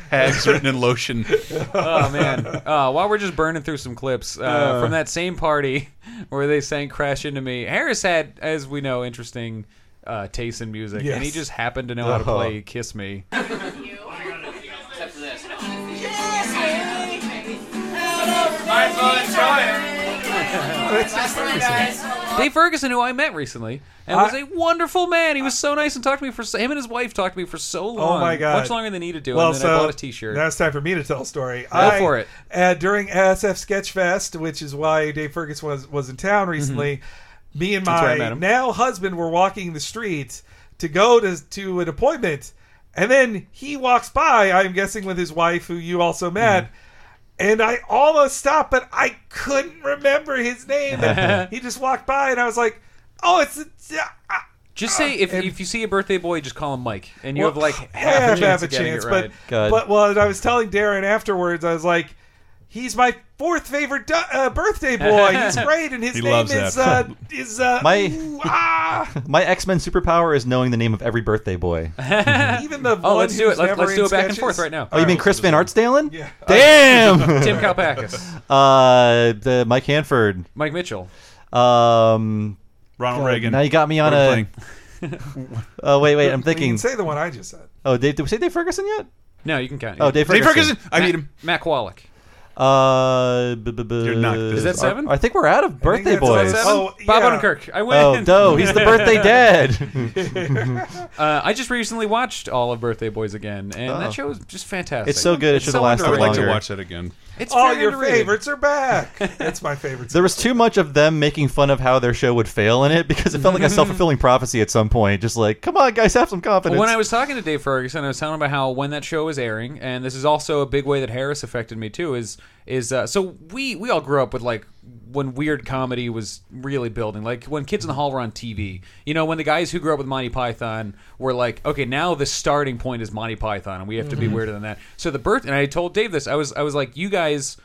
Hags written in lotion. oh man! Uh, while we're just burning through some clips uh, Uh. from that same party where they sang "Crash Into Me," Harris had, as we know, interesting uh, taste in music, and he just happened to know how to Oh. play "Kiss Me." Except for this. Dave Ferguson, who I met recently, and was a wonderful man. He was so nice and talked to me for him and his wife talked to me for so long. Oh my god! much longer than they needed to. Well, and then so I bought a T-shirt. Now it's time for me to tell a story. Go I, for it. Uh, during ASF Sketchfest, which is why Dave Ferguson was was in town recently. Me and. That's where I my now husband were walking the street to go to to an appointment, and then he walks by. I'm guessing with his wife, who you also met. Mm-hmm. And I almost stopped, but I couldn't remember his name. He just walked by, and I was like, "Oh, it's." A, Just say if, if you see a birthday boy, just call him Mike, and you Well, have like half a chance half a chance, it right. but but well, I was telling Darren afterwards. I was like, he's my fourth favorite du- uh, birthday boy. He's great, and his He name loves is uh, is uh, My ooh, ah. my X Men superpower is knowing the name of every birthday boy. even the Oh, one let's do it. who's Let's- never let's do in it back and sketches. forth right now. Oh, you mean Chris Van Artsdalen? Yeah. Damn. Tim Kalpakis. Uh, the Mike Hanford. Mike Mitchell. Um, Ronald God, Reagan. Now you got me on What are a. we Oh wait, wait. I'm You can thinking. say the one I just said. Oh, Dave, did we say Dave Ferguson yet? No, you can count. Oh, Dave Dave Ferguson. Ferguson. I Matt, need him. Mac Wallach. Uh, b- b- b- You're not- Is that seven? I think we're out of birthday that's boys. seven. Oh, Bob yeah. Odenkirk. I win. Oh, no, he's the birthday dad. uh, I just recently watched all of Birthday Boys again, and Oh. that show is just fantastic. It's so good, it It's should've so lasted I would like to longer. watch that again. It's All your favorites are back. That's my favorite. There was too much of them making fun of how their show would fail in it because it felt like a self fulfilling prophecy at some point. Just like, come on, guys, have some confidence. When I was talking to Dave Ferguson, I was telling him about how when that show was airing, and this is also a big way that Harris affected me too. Is is uh, so we we all grew up with like when weird comedy was really building, like when Kids in the Hall were on TV. You know, when the guys who grew up with Monty Python were like, okay, now the starting point is Monty Python, and we have to be Mm-hmm. Mhm. weirder than that. So the birth, and I told Dave this. I was I was like, you guys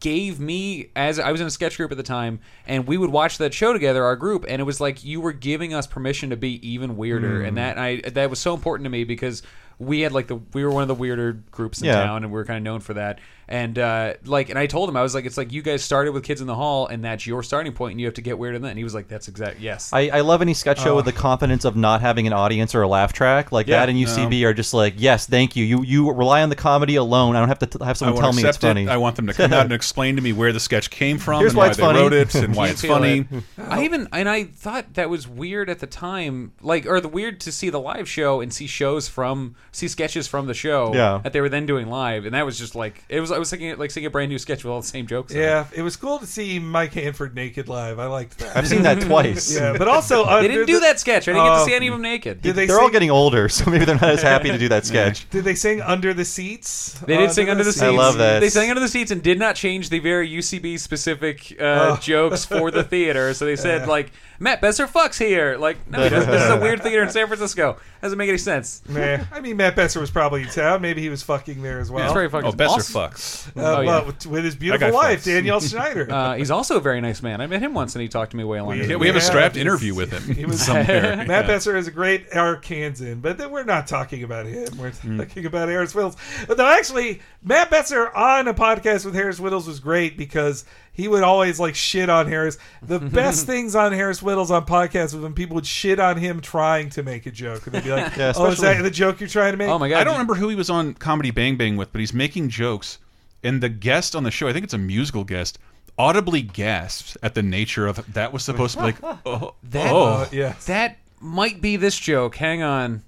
gave me as I was in a sketch group at the time, and we would watch that show together, our group, and it was like you were giving us permission to be even weirder, Mm. and that I that was so important to me because we had like the we were one of the weirder groups in Yeah. town, and we were kind of known for that. And uh, like, and I told him I was like, it's like you guys started with Kids in the Hall, and that's your starting point, and you have to get weirder than that. And he was like, that's exact yes. I, I love any sketch show with the confidence of not having an audience or a laugh track like Yeah, that. And UCB are just like, yes, thank you. You you rely on the comedy alone. I don't have to t- have I someone want tell to me it's accept it. funny. I want them to come out and explain to me where the sketch came from Here's and why why, it's they funny. wrote it and why it's feel funny. it. I even and I thought that was weird at the time, like or the weird to see the live show and see shows from see sketches from the show Yeah. that they were then doing live, and that was just like it was. I was thinking like seeing a brand new sketch with all the same jokes. in it. Yeah, it was cool to see Mike Hanford naked live. I liked that. I've seen that twice. yeah, but also They didn't do the- that sketch. I didn't get to Oh. see any of them naked. Did they They're all getting older, so maybe they're not as happy to do that sketch. Did they sing under the seats? They did sing under the seats. I love that. They sang under the seats and did not change the very UCB specific uh, Oh. jokes for the theater. So they said Yeah. like Matt Besser fucks here. Like no, this is a weird theater in San Francisco. Doesn't make any sense. Nah, I mean, Matt Besser was probably in town. Maybe he was fucking there as well. That's very fucking Oh, Besser awesome. fucks. Uh, Oh, yeah. with, with his beautiful wife, fucks. Danielle Schneider. Uh, he's also a very nice man. I met him once, and he talked to me way longer. Yeah, we have a strapped interview with him He was somewhere. Matt Yeah. Besser is a great Arkansan, but then we're not talking about him. We're Mm. talking about Harris Wittels. But no, actually, Matt Besser on a podcast with Harris Wittels was great because he would always like shit on Harris. The best things on Harris Wittels on podcasts was when people would shit on him trying to make a joke, and they'd be like, Yeah, "Oh, is that the joke you're trying to make?" Oh my god! I don't remember who he was on Comedy Bang Bang with, but he's making jokes, and the guest on the show, I think it's a musical guest, audibly gasps at the nature of that was supposed to be like, oh, That, oh. yeah. that might be this joke. Hang on.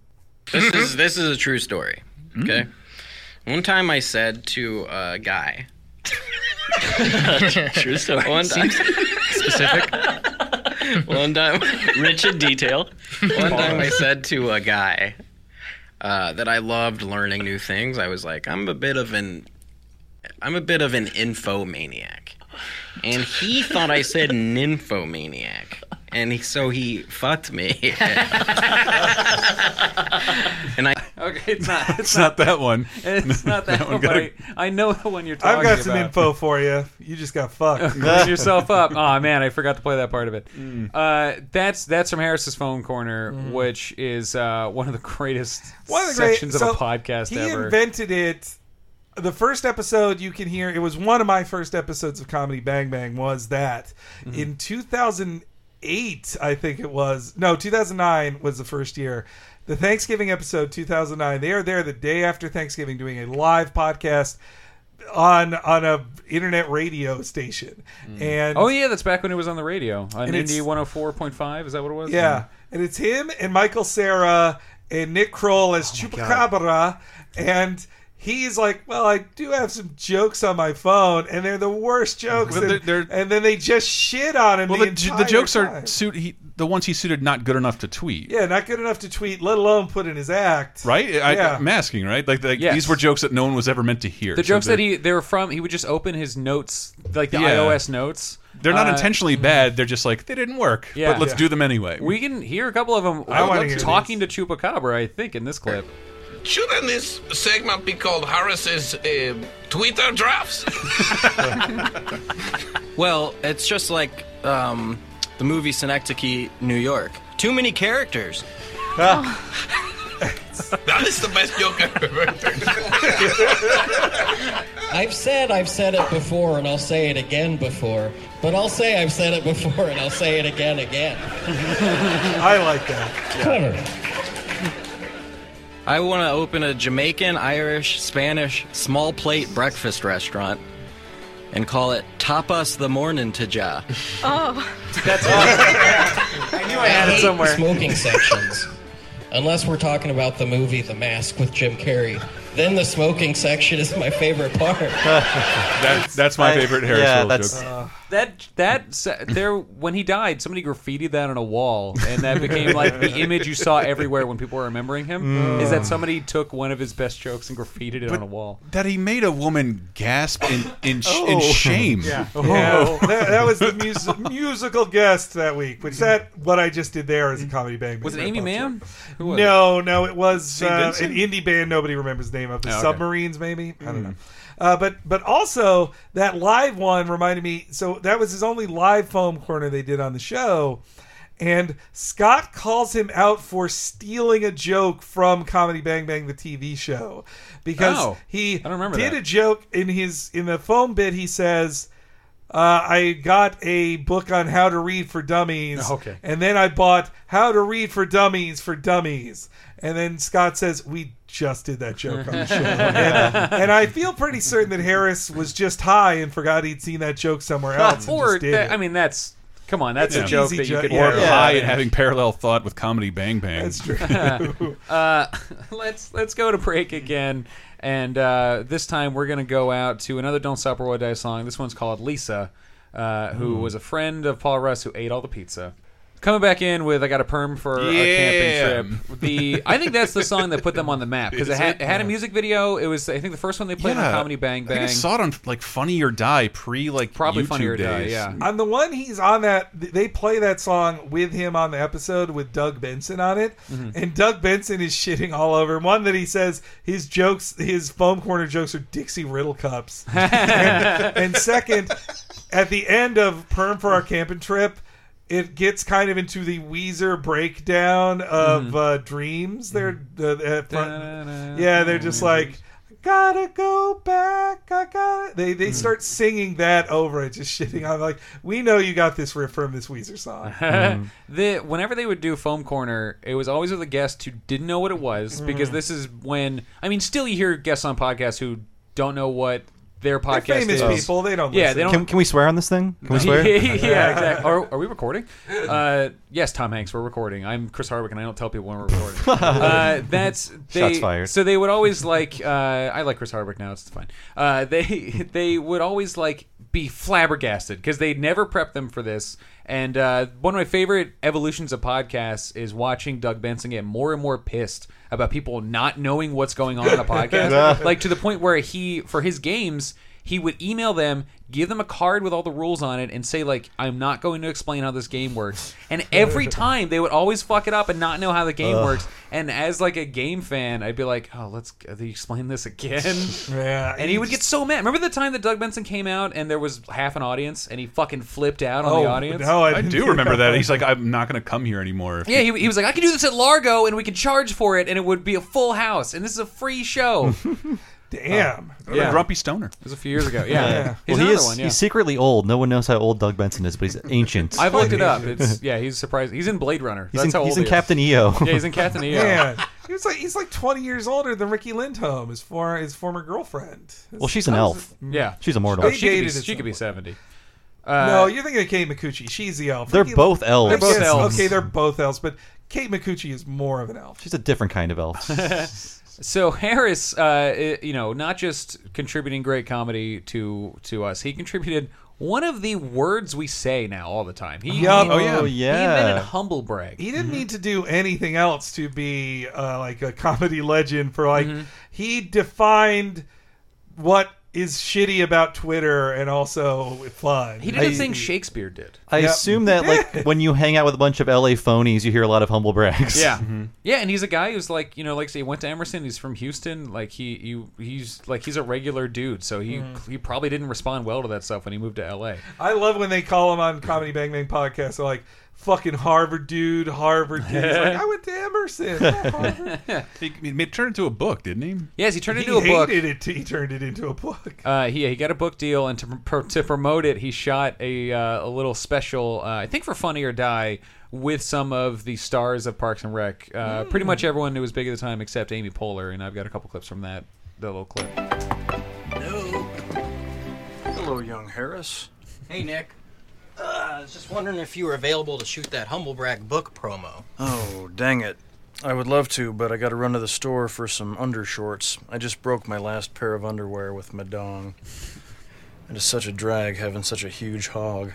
This is this is a true story. Hmm. Okay. One time I said to a guy. True story. One time. Specific. One time. Rich in detail. One time I said to a guy uh, that I loved learning new things. I was like, I'm a bit of an, I'm a bit of an infomaniac, and he thought I said nymphomaniac, and he, so he fucked me. and I. Okay, it's not. It's, It's not that one. It's not that, That one one. got but a- I, I know the one you're talking I've about. got some info for you. You just got fucked. Clean yourself up. Oh man, I forgot to play that part of it. Mm. Uh, that's that's from Harris's foam corner, which is uh, one of the greatest One of the great- sections so of a podcast he ever. invented it. The first episode you can hear it was one of my first episodes of Comedy Bang Bang was that Mm-hmm. in 2008 I think it was no 2009 was the first year the Thanksgiving episode 2009 they are there the day after Thanksgiving doing a live podcast on on a internet radio station and oh yeah, that's back when it was on the radio on Indy 104.5. Is that what it was? yeah, and it's him and Michael Cera and Nick Kroll as Oh Chupacabra, and he's like, "Well, I do have some jokes on my phone, and they're the worst jokes." Well, and, they're- they're- and then they just shit on him. Well, the, the, the jokes time. are suit. He, the ones he suited not good enough to tweet. yeah, not good enough to tweet, let alone put in his act. Right? I, yeah. I'm asking, right? Like, like Yes. these were jokes that no one was ever meant to hear. The So jokes that they're- he they were from, he would just open his notes, like the Yeah. iOS notes. They're not Uh, intentionally bad. They're just like they didn't work. Yeah. but let's Yeah. do them anyway. We can hear a couple of them. I wanna uh, hear talking to Chupacabra, I think, in this clip. Shouldn't this segment be called Harris's uh, Twitter drafts? Well, it's just like um, the movie Synecdoche, New York. Too many characters. that is the best joke I've ever heard. I've said I've said it before and I'll say it again before, but I'll say I've said it before and I'll say it again again. I like that. Clever. I want to open a Jamaican, Irish, Spanish, small plate breakfast restaurant. and call it Tapas the Morning to Ja. Oh. That's awesome. I knew I had it somewhere. Smoking sections. Unless we're talking about the movie The Mask with Jim Carrey. Then the smoking section is my favorite part. That, that's my favorite Harris yeah, Wittels that's- joke. That that there when he died, somebody graffitied that on a wall, and that became like the image you saw everywhere when people were remembering him. Mm. Is that somebody took one of his best jokes and graffitied it on a wall? That he made a woman gasp in in, sh- in Oh. shame. Yeah. Yeah, that, that was the mus- musical guest that week. Which that what I just did there is a comedy bang. Bang Was it Amy joke. Mann? Who was no, no, it was uh, an indie band. Nobody remembers the name of the Oh, okay. Submarines, maybe. I don't Mm. know. Uh, but but also that live one reminded me. So that was his only live foam corner they did on the show. And Scott calls him out for stealing a joke from Comedy Bang Bang, the TV show, because Oh, he I don't remember did that. a joke in his in the foam bit. He says, uh, "I got a book on how to read for dummies, Okay. and then I bought How to Read for Dummies for Dummies." And then Scott says, "We just did that joke on the show," and, and I feel pretty certain that Harris was just high and forgot he'd seen that joke somewhere else. and or that- I mean, that's come on, that's It's a joke easy that you joke, could yeah. Or Yeah. high and having parallel thought with comedy Bang Bang. That's true. uh, let's let's go to break again, and uh, this time we're gonna go out to another "Don't Stop or We'll Die" song. This one's called Lisa, uh, who Mm. was a friend of Paul Rust who ate all the pizza. Coming back in with "I Got a Perm for Yeah. Camping Trip." The I think that's the song that put them on the map because it Is had, it? it had a music video. It was I think the first one they played on Comedy Bang Bang. I Bang. think I saw it on like Funny or Die pre like Probably YouTube Funny or Die, days. yeah. On the one he's on that, they play that song with him on the episode with Doug Benson on it, Mhm. and Doug Benson is shitting all over. One that he says his jokes, his foam corner jokes are Dixie Riddle cups, and, and second, at the end of Perm for our camping trip. It gets kind of into the Weezer breakdown of Mhm. uh, dreams. They're uh, front, yeah, they're just like, gotta go back. I got it. They they start singing that over it, just shitting on like we know you got this riff from this Weezer song. the whenever they would do foam corner, it was always with a guest who didn't know what it was because Mm. this is when I mean, still you hear guests on podcasts who don't know what their podcast They're podcast famous is. people, they don't Yeah, listen. they don't. Can, can we swear on this thing? Can we swear? yeah, exactly. Are, are we recording? Uh, yes, Tom Hanks, we're recording. I'm Chris Hardwick, and I don't tell people when we're recording. uh, that's they, Shots fired. So they would always like. Uh, I like Chris Hardwick now. It's fine. Uh, they they would always like be flabbergasted because they never prepped them for this. And uh, one of my favorite evolutions of podcasts is watching Doug Benson get more and more pissed about people not knowing what's going on in a podcast. like to the point where he, for his games, he would email them, give them a card with all the rules on it, and say like, "I'm not going to explain how this game works." And every time they would always fuck it up and not know how the game Ugh. works. And as like a game fan, I'd be like, "Oh, let's uh, they explain this again." Yeah, and he would get so mad. Remember the time that Doug Benson came out and there was half an audience, and he fucking flipped out on the Oh, audience. no, I I do remember that. that. He's like, I'm not going to come here anymore. Yeah, he, he was like, I can do this at Largo and we can charge for it and it would be a full house and this is a free show. Damn. What a grumpy stoner. It was a few years ago. Yeah. He's well, he another is. one, yeah. He's secretly old. No one knows how old Doug Benson is, but he's ancient. I've looked it up. It's yeah, he's surprised. He's in Blade Runner. He's That's in- how he's in he is. Captain EO. Yeah, he's in Captain EO. Man, he was like he's like twenty years older than Riki Lindhome, his former his former girlfriend. Well, she's an That was- elf. Yeah, She's immortal. Oh, she could be, she could be seventy. Uh, no, you're thinking of Kate Micucci. She's the elf. They're Ricky- both elves. They're both guess- elves. Okay, they're both elves, but Kate Micucci is more of an elf. She's a different kind of elf. So Harris, uh, you know, not just contributing great comedy to to us, he contributed one of the words we say now all the time. He, Yup. he- Oh, yeah. He invented humble brag. He didn't need to do anything else to be uh, like a comedy legend for like Mm-hmm. he defined what is shitty about Twitter and also fun. He did the thing Shakespeare did. I Yep. assume that like when you hang out with a bunch of LA phonies, you hear a lot of humble brags. Yeah, yeah, and he's a guy who's like, you know, like say he went to Emerson. He's from Houston. Like he, he he's like he's a regular dude. So he Mhm. he probably didn't respond well to that stuff when he moved to L.A. I love when they call him on Comedy Bang Bang podcast. They're like, "Fucking Harvard dude, Harvard dude." He's like, I went to Emerson. not Harvard." he, he made- turned into a book, didn't he? Yes, he turned he into a book. hated it. He turned it into a book. Uh, he he got a book deal, and to pro- to promote it, he shot a uh, a little special. Uh, I think for Funny or Die with some of the stars of Parks and Rec. Uh, Pretty much everyone who was big at the time except Amy Poehler, and I've got a couple clips from that. The little clip. Hello, young Harris. Hey, Nick. Uh, I was just wondering if you were available to shoot that Humblebrag book promo. Oh, dang it. I would love to, but I gotta run to the store for some undershorts. I just broke my last pair of underwear with my dong. It is such a drag having such a huge hog.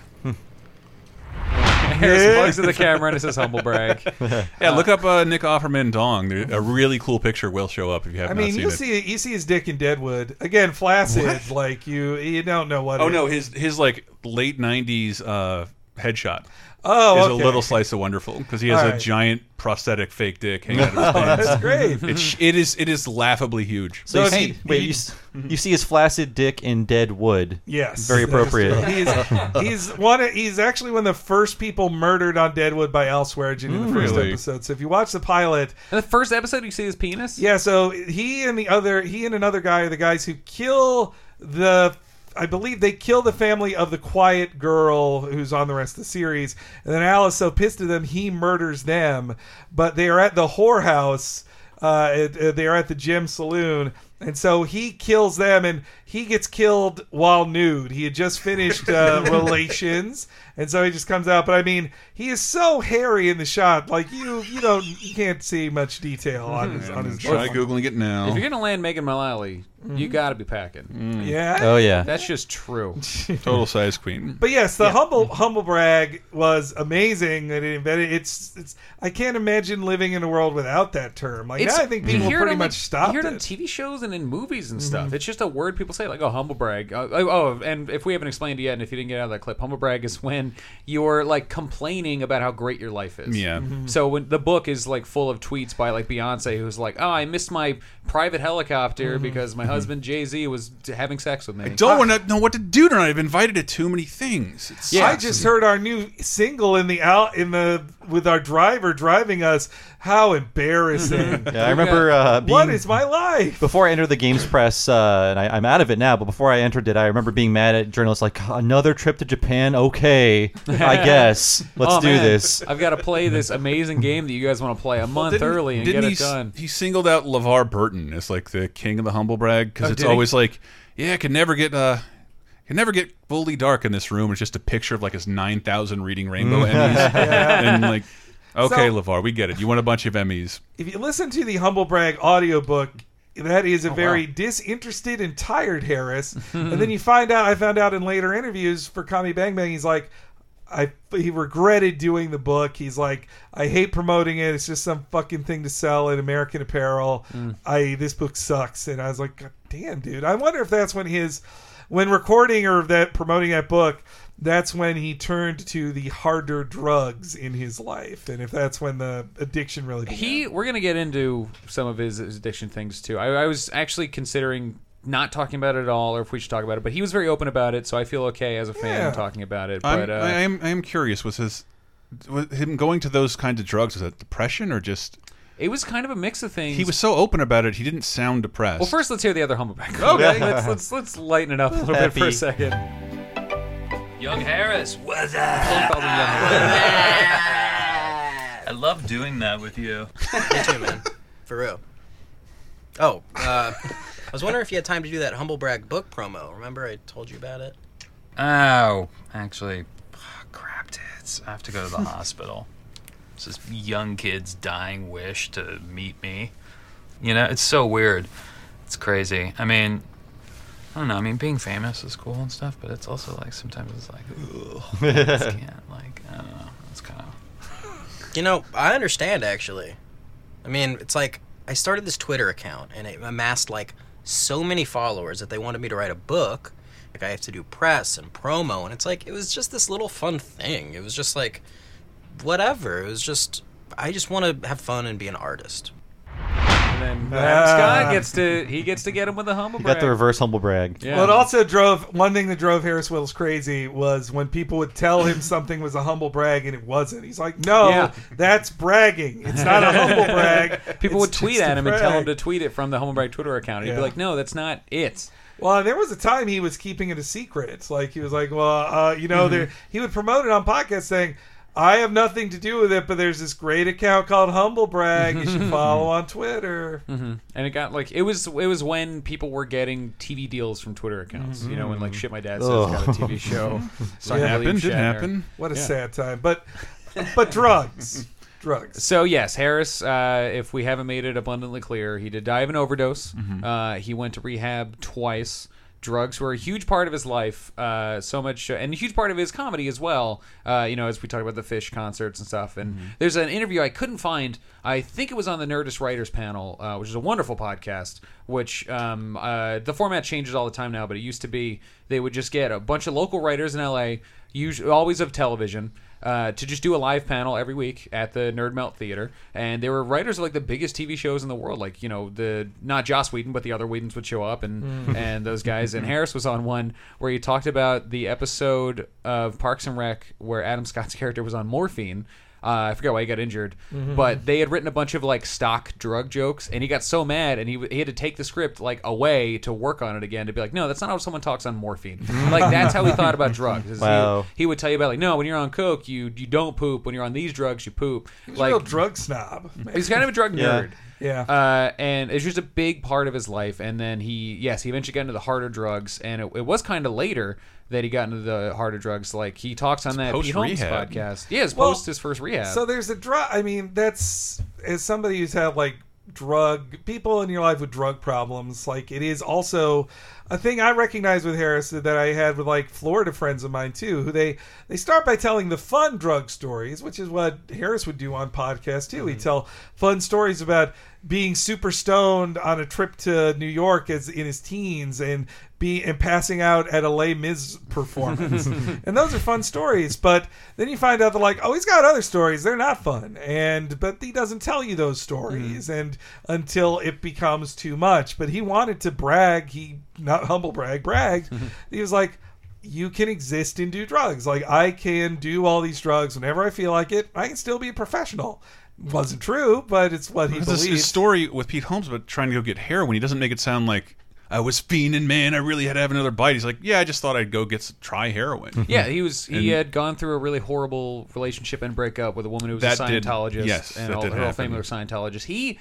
Harris looks at the camera and it says humble brag. yeah, look up uh, Nick Offerman Dong. There- A really cool picture will show up if you have I not mean, seen you it. see you see his dick in Deadwood again, flaccid. What? Like you, you don't know what. oh it no, is. his his like late '90s uh, headshot. Oh, is okay. a little slice of wonderful because he has All a giant prosthetic fake dick hanging out of his pants. that's great. It's it is it is laughably huge. So you see, wait, you, you see his flaccid dick in Deadwood. Yes, very appropriate. He's he's one. He's actually one of the first people murdered on Deadwood by Al Swearingen in the Mm, first really? episode. So if you watch the pilot, In the first episode, you see his penis. yeah. So he and the other, he and another guy are the guys who kill the. I believe they kill the family of the quiet girl who's on the rest of the series, and then Al is so pissed at them he murders them. But they are at the whorehouse. Uh, uh, they are at the Gem Saloon, and so he kills them, and he gets killed while nude. He had just finished uh, relations, and so he just comes out. But I mean, he is so hairy in the shot, like you, you don't, you can't see much detail on his on his. Try butt. googling it now. If you're gonna land Megan Mullally, you Mhm. got to be packing. Mm. Yeah? Oh, yeah. That's just true. Total size queen. But yes, the humble humble brag was amazing that it invented. It's it's. I can't imagine living in a world without that term. Like It's- now I think people hear pretty much like, stopped You hear it it. on TV shows and in movies and Mhm. stuff. It's just a word people say, like, oh, humble brag. Oh, oh, and if we haven't explained it yet, and if you didn't get out of that clip, humble brag is when you're like complaining about how great your life is. Yeah. Mm-hmm. Mhm. So when the book is like full of tweets by like Beyonce, who's like, oh, I missed my private helicopter Mhm. because my husband Jay Z was having sex with me. I don't want to know what to do tonight. I've invited to too many things. It I just heard our new single in the out in the with our driver driving us. How embarrassing! Yeah, I remember uh, being, what is my life? Before I entered the games press, uh, and I, I'm out of it now, but before I entered it, I remember being mad at journalists like, another trip to Japan? Okay, I guess. Let's Oh, do man. this. I've got to play this amazing game that you guys want to play a month Didn't- early and get he, it done. He singled out LeVar Burton as like the king of the humble brag because Oh, it's did he? always like, yeah, I can never get uh, can never get fully dark in this room. It's just a picture of like his nine thousand reading rainbow Mm. Emmys, Yeah. and like, okay, So- LeVar, we get it. You want a bunch of Emmys. If you listen to the humble brag audiobook, that is a Oh, very wow. disinterested and tired Harris. and then you find out, I found out in later interviews for Comedy Bang Bang, he's like, I he regretted doing the book. He's like, I hate promoting it. It's just some fucking thing to sell in American Apparel. Mm. I this book sucks. And I was like, God damn, dude. I wonder if that's when his when recording or that promoting that book. That's when he turned to the harder drugs in his life, and if that's when the addiction really began. He, we're gonna get into some of his, his addiction things too. I, I was actually considering not talking about it at all, or if we should talk about it. But he was very open about it, so I feel okay as a fan Yeah. talking about it. I'm, But uh, I am I am curious. Was his was him going to those kinds of drugs? Was that depression or just? It was kind of a mix of things. He was so open about it. He didn't sound depressed. Well, first let's hear the other humblebrag. Okay. let's, let's let's lighten it up a little bit for a second. Young Harris, what's up? I love doing that with you. Me too, man. For real. Oh, uh, I was wondering if you had time to do that humblebrag book promo. Remember I told you about it? Oh, actually, crap tits. I have to go to the hospital. It's this young kid's dying wish to meet me. You know, it's so weird. It's crazy. I mean, I don't know. I mean, being famous is cool and stuff, but it's also like sometimes it's like, I can't. Like, I don't know. It's kind of. You know, I understand actually. I mean, it's like I started this Twitter account and it amassed like so many followers that they wanted me to write a book. Like I have to do press and promo, and it's like it was just this little fun thing. It was just like whatever. It was just I just want to have fun and be an artist. And then Adam Scott gets to he gets to get him with a humble You brag. got the reverse humble brag. Yeah. Well, it also drove one thing that drove Harris Wittels crazy was when people would tell him something was a humble brag and it wasn't. He's like, "No, Yeah. that's bragging. It's not a humble brag." People It's would tweet just a at him and tell him brag." to tweet it from the Humble Brag Twitter account. He'd Yeah. be like, "No, that's not it." Well, there was a time he was keeping it a secret. It's like he was like, "Well, uh, you know, Mhm. there." He would promote it on podcasts saying. I have nothing to do with it, but there's this great account called Humble Brag. You should follow on Twitter. hmm And it got like it was it was when people were getting TV deals from Twitter accounts. You know, when like shit my dad says got a TV show. starring Yeah. William Happened, did Shatner. happen. What a Yeah. sad time. But but drugs. drugs. So yes, Harris. Uh, if we haven't made it abundantly clear, he did die of an overdose. Mm-hmm. Uh, he went to rehab twice. Drugs were a huge part of his life, uh, so much, and a huge part of his comedy as well. Uh, you know, as we talk about the Phish concerts and stuff. And Mm-hmm. there's an interview I couldn't find. I think it was on the Nerdist Writers Panel, uh, which is a wonderful podcast. Which um, uh, the format changes all the time now, but it used to be they would just get a bunch of local writers in LA, usually always of television uh, to just do a live panel every week at the Nerd Melt Theater, and there were writers of like the biggest TV shows in the world, like you know the not Joss Whedon, but the other Whedons would show up and Mm. and those guys. And Harris was on one where he talked about the episode of Parks and Rec where Adam Scott's character was on morphine. Uh, I forget why he got injured, Mm-hmm. Mhm. but they had written a bunch of like stock drug jokes, and he got so mad, and he, w- he had to take the script like away to work on it again to be like, no, that's not how someone talks on morphine. like that's how he thought about drugs. is he- Wow. He, would tell you about like, no, when you're on coke, you you don't poop. When you're on these drugs, you poop. He's like a real drug snob. He's kind of a drug Yeah. nerd. Yeah. Uh, and it's just a big part of his life. And then he, yes, he eventually got into the harder drugs. And it, it was kind of later that he got into the harder drugs. Like he talks on that Pete Holmes podcast. Yeah, it's Well, post his first rehab. So there's a drug. I mean, that's as somebody who's had like drug people in your life with drug problems. Like it is also a thing I recognize with Harris that I had with like Florida friends of mine too, who they they start by telling the fun drug stories, which is what Harris would do on podcasts too. He'd mm-hmm. tell fun stories about being super stoned on a trip to New York as in his teens and be and passing out at a Les Mis performance. and those are fun stories, but then you find out that like, oh, he's got other stories. They're not fun. And but he doesn't tell you those stories mm-hmm. and until it becomes too much. But he wanted to brag, he not humble brag, bragged. he was like you can exist and do drugs. Like I can do all these drugs whenever I feel like it. I can still be a professional. Wasn't true, but it's what he Because his, believed. his story with Pete Holmes about trying to go get heroin, he doesn't make it sound like I was fiending, man. I really had to have another bite. He's like, yeah, I just thought I'd go get s- try heroin. yeah, he was. He And had gone through a really horrible relationship and breakup with a woman who was a That did- Scientologist. yes, and that all, did her whole happen. family were Scientologists. He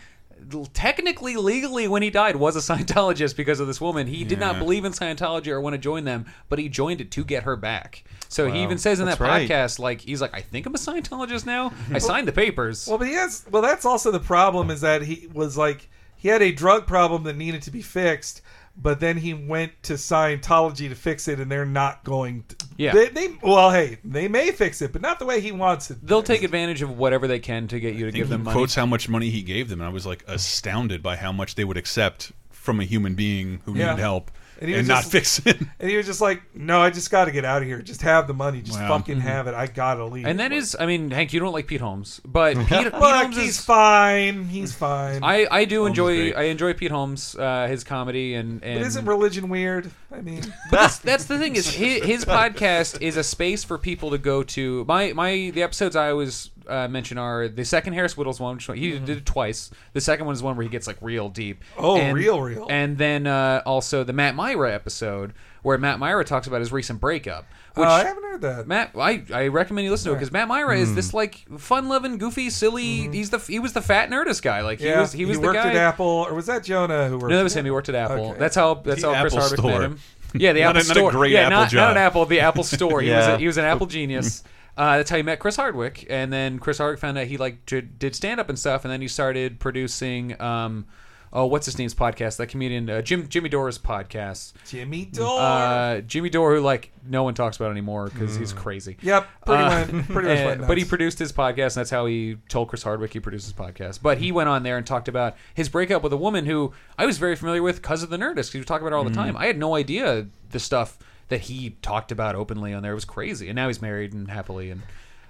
technically, legally, when he died, was a Scientologist because of this woman. He did not Yeah. believe in Scientology or want to join them, but he joined it to get her back. So he Wow. even says in That's that right. podcast, like he's like, I think I'm a Scientologist now. I signed the papers. Well, but he has. Well, that's also the problem is that he was like he had a drug problem that needed to be fixed, but then he went to Scientology to fix it, and they're not going. To, Yeah. They, they well, hey, they may fix it, but not the way he wants it. They'll take advantage of whatever they can to get you to think give them he money. quotes how much money he gave them, and I was like astounded by how much they would accept from a human being who Yeah. needed help and, he was not just- fix it. And he was just like, "No, I just got to get out of here. Just have the money. Just Wow. fucking Mhm. have it. I gotta leave." And that is, I mean, Hank, you don't like Pete Holmes, but Pete, Pete Look, Holmes he's is fine. He's fine. I, I do Holmes enjoy. I enjoy Pete Holmes, uh, his comedy and and But isn't religion weird? I mean, But that's, that's the thing is his, his podcast is a space for people to go to. My my the episodes I always uh, mention are the second Harris Wittels one, which he did it twice. The second one is one where he gets like real deep. Oh, And- real, real. And then uh, also the Matt Mira episode where Matt Mira talks about his recent breakup. Oh, Which I haven't heard that. Matt, I, I recommend you listen to it because Matt Mira is Hmm. this like fun-loving, goofy, silly. He's the he was the fat nerdist guy. Like he Mm-hmm. yeah, was he was the worked guy. at Apple, or was that Jonah who worked? No, that at was him. He worked at Apple. Okay. That's how that's The how Chris Apple Hardwick store. met him. Yeah, the Not a- Apple not a store. great yeah, Apple not, not job. an Apple, the Apple store. He was Yeah. a, he was an Apple genius. Uh, that's how he met Chris Hardwick, and then Chris Hardwick found out he like did, did stand up and stuff, and then he started producing. Um, oh, what's his name's podcast? That comedian uh, Jim Jimmy Dore's podcast. Jimmy Dore. Uh, Jimmy Dore, who like no one talks about anymore because he's crazy. Yep, pretty Uh, much- pretty much and- but he produced his podcast, and that's how he told Chris Hardwick he produced his podcast. But he went on there and talked about his breakup with a woman who I was very familiar with because of the Nerdist. 'cause He was talking about her all the Mm-hmm. time. I had no idea the stuff that he talked about openly on there It was crazy. And now he's married and happily and.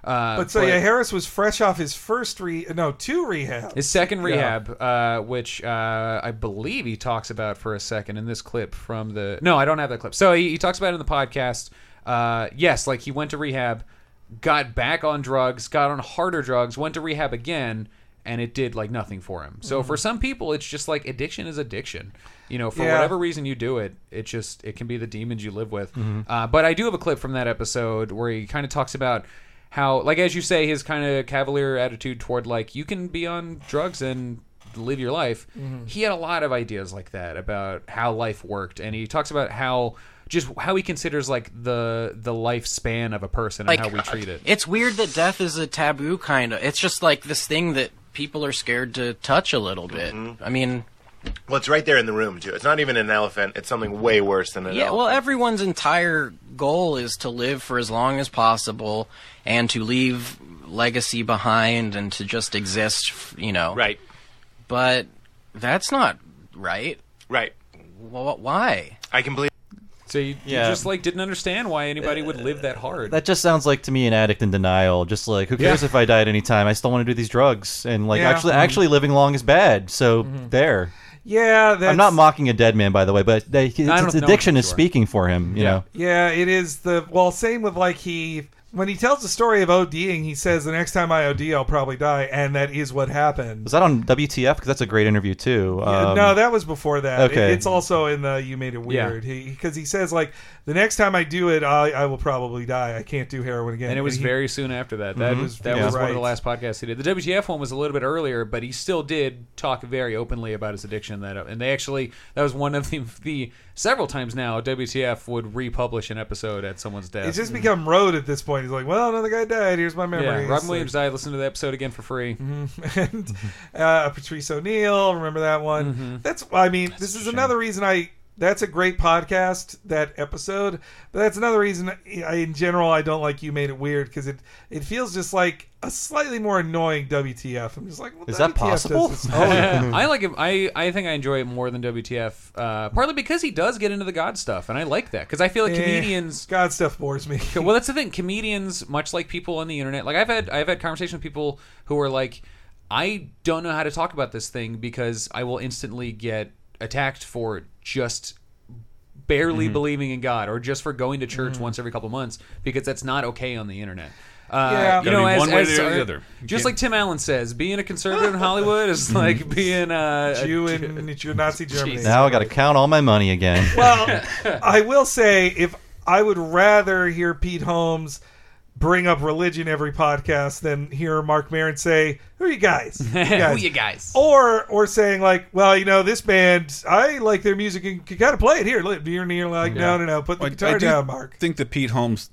Uh, But so yeah, Harris was fresh off his first re no two rehab. his second Yeah. rehab, uh, which uh, I believe he talks about for a second in this clip from the. No, I don't have that clip. So he, he talks about it in the podcast. Uh, yes, like he went to rehab, got back on drugs, got on harder drugs, went to rehab again, and it did like nothing for him. So Mhm. for some people, it's just like addiction is addiction. You know, for Yeah. whatever reason you do it, it just it can be the demons you live with. Mhm. Uh, but I do have a clip from that episode where he kind of talks about how like as you say his kind of cavalier attitude toward like you can be on drugs and live your life. Mhm. He had a lot of ideas like that about how life worked, and he talks about how just how he considers like the the lifespan of a person and how we treat it. It's weird that death is a taboo, kind of. It's just like this thing that people are scared to touch a little bit. I mean, Well, it's right there in the room too. It's not even an elephant. It's something way worse than an yeah. elephant. Well, everyone's entire goal is to live for as long as possible and to leave legacy behind and to just exist. You know. Right. But that's not right. Right. Well, why? I can believe. So you, Yeah. you just like didn't understand why anybody would live that hard. That just sounds like to me an addict in denial. Just like, who cares Yeah. if I die at any time? I still want to do these drugs, and like Yeah. actually, Mhm. actually living long is bad. So there. Yeah, that's, I'm not mocking a dead man, by the way, but they, his, I don't his know addiction is sure. speaking for him. You know. Yeah, it is the well. Same with like he when he tells the story of ODing, he says the next time I OD, I'll probably die, and that is what happened. Was that on WTF? Because that's a great interview too. Yeah, Um, no, that was before that. It- Okay. it's also in the "You Made It Yeah. Weird" because he, says like the next time I do it, I, I will probably die. I can't do heroin again. and it was he- very soon after that. That Mhm. was that Yeah. was one of the last podcasts he did. The WTF one was a little bit earlier, but he still did talk very openly about his addiction. That and they actually that was one of the, the several times now WTF would republish an episode at someone's desk. It's just become road at this point. He's like, well, another guy died. Here's my memory. yeah. Robin Williams died. Listen to the episode again for free. and uh, Patrice O'Neal. Remember that one? Mm-hmm. That's. I mean, this is another reason I. That's a great podcast. That episode, but that's another reason. I, in general, I don't like you made it weird because it it feels just like a slightly more annoying WTF. I'm just like, well, Is that WTF does possible? Oh, yeah. I like him. I, I think I enjoy it more than WTF. Uh, partly because he does get into the God stuff, and I like that because I feel like Eh, comedians God stuff bores me. well, that's the thing. Comedians, much like people on the internet, like I've had I've had conversations with people who are like, I don't know how to talk about this thing because I will instantly get attacked for just barely Mm-hmm. Mhm. believing in God or just for going to church once every couple months because that's not okay on the internet. Uh, Yeah. you Gotta know, as, one way as- or the other. Just can't- like Tim Allen says, being a conservative in Hollywood is like being uh, a Jew in Nazi Germany. Now I got to count all my money again. Well, I will say if I would rather hear Pete Holmes bring up religion every podcast than hear Marc Maron say, "Who are you guys? Who you guys?" Or or saying like, "Well, you know, this band, I like their music and you got to play it here." Look, You're, you're like, "No, no, no, put the I- guitar I do down, Mark." I think that Pete Holmes.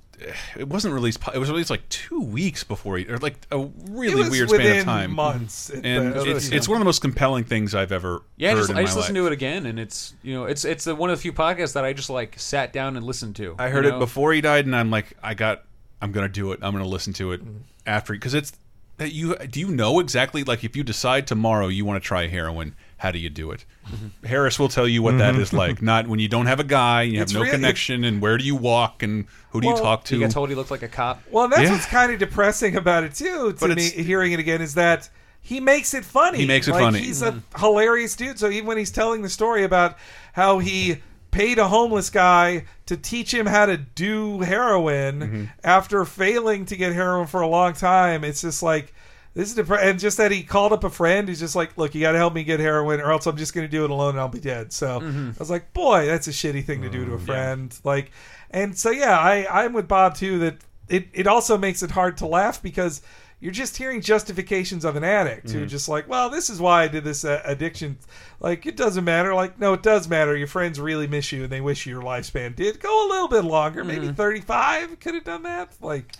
It wasn't released. It was released like two weeks before he, or like a really weird span of time. months and the- it's, it's one of the most compelling things I've ever Yeah, I heard just, in I my just listened life. to it again, and it's you know it's it's the, one of the few podcasts that I just like sat down and listened to. I heard you it before he died, and I'm like, I got, I'm gonna do it. I'm gonna listen to it mm-hmm. after because it's that you. Do you know exactly like if you decide tomorrow you want to try heroin, how do you do it? Mm-hmm. Harris will tell you what that is mm-hmm. like. Not when you don't have a guy, you have It's no real- connection, and where do you walk, and who do you talk to? He got told he looked like a cop. Well, and that's Yeah. what's kind of depressing about it too. To But me, hearing it again is that he makes it funny. He makes it Like, funny. He's a hilarious dude. So even when he's telling the story about how he paid a homeless guy to teach him how to do heroin Mm-hmm. after failing to get heroin for a long time, it's just like. This is depre- and just that he called up a friend who's just like, look, you got to help me get heroin, or else I'm just going to do it alone and I'll be dead. So Mhm. I was like, boy, that's a shitty thing to do Mm, to a friend. Like, and so yeah, I I'm with Bob too. That it it also makes it hard to laugh because you're just hearing justifications of an addict who Mhm. just like, well, this is why I did this uh, addiction. Like, it doesn't matter. Like, no, it does matter. Your friends really miss you and they wish your lifespan did go a little bit longer. Maybe Mhm. 35 could have done that. Like,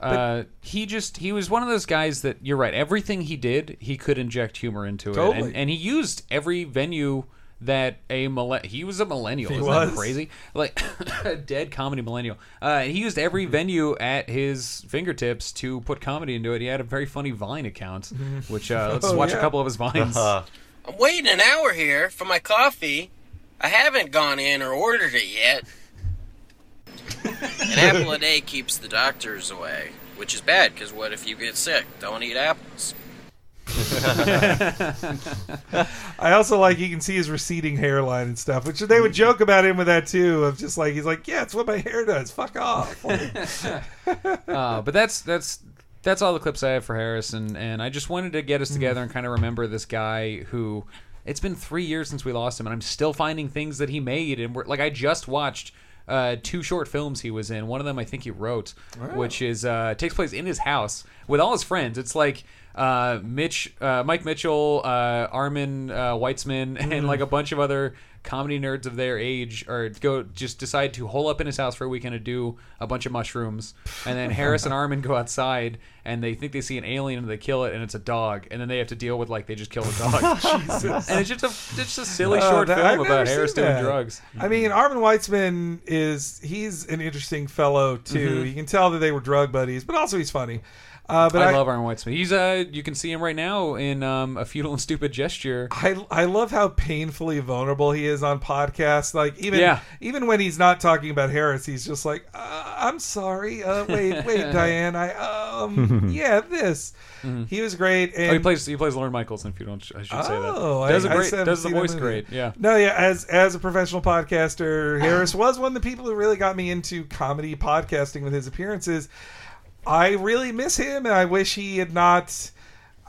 but- Uh, he just he was one of those guys that you're right. Everything he did, he could inject humor into it, and, and he used every venue that a millen- he was a millennial. He Isn't was. that crazy? Like a dead comedy millennial. Uh, he used every venue at his fingertips to put comedy into it. He had a very funny Vine account, which uh, let's Oh, watch a yeah. couple of his vines. I'm waiting an hour here for my coffee. I haven't gone in or ordered it yet. An apple a day keeps the doctors away, which is bad because what if you get sick? Don't eat apples. I also like you can see his receding hairline and stuff, which they would joke about him with that too. Of just like he's like, yeah, it's what my hair does. Fuck off. uh, but that's that's that's all the clips I have for Harrison, and and I just wanted to get us together and kind of remember this guy who. It's been three years since we lost him, and I'm still finding things that he made, and we're like I just watched uh, two short films he was in. One of them I think he wrote, Oh. which is uh, takes place in his house with all his friends. It's like uh, Mitch, uh, Mike Mitchell, uh, Armen uh, Weitzman, and Mhm. like a bunch of other comedy nerds of their age or go just decide to hole up in his house for a weekend to do a bunch of mushrooms and then harris and armen go outside and they think they see an alien and they kill it and it's a dog and then they have to deal with like they just killed a dog Jesus. and it's just a it's just a silly Oh, short that- film I've never about harris seen doing that. drugs I mean, Armen Weitzman is he's an interesting fellow too. Mhm. You can tell that they were drug buddies, but also he's funny. Uh, but I, I, love Armen Weitzman. He's uh, you can see him right now in um, a futile and stupid gesture. I I love how painfully vulnerable he is on podcasts. Like even Yeah. even when he's not talking about Harris, he's just like, uh, "I'm sorry. Uh, wait, wait, Diane. I um yeah this." He was great. And oh, he plays he plays Lorne Michaels in Futile. I should say that. Oh, does I, a I great still haven't does the seen that voice movie. great. Yeah. No, yeah. As as a professional podcaster, Harris was one of the people who really got me into comedy podcasting with his appearances. I really miss him, and I wish he had not.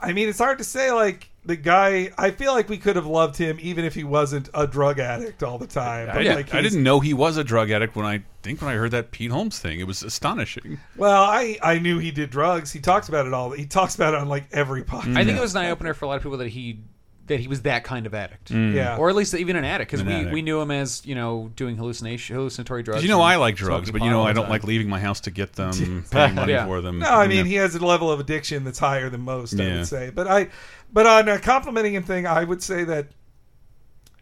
I mean, it's hard to say. Like the guy, I feel like we could have loved him even if he wasn't a drug addict all the time. I, But, didn't- like, I didn't know he was a drug addict when I think when I heard that Pete Holmes thing. It was astonishing. Well, I I knew he did drugs. He talks about it all. He talks about it on like every mm-hmm. podcast. I think it was an eye opener for a lot of people that he that he was that kind of addict, Mm. Yeah. or at least even an addict because we, addict. we knew him as you know doing hallucination hallucinatory drugs. you know I like drugs, but you know I don't like leaving my house to get them, paying money Yeah. for them. No, I you mean know. he has a level of addiction that's higher than most. I Yeah. would say, but I, but on a complimenting him thing, I would say that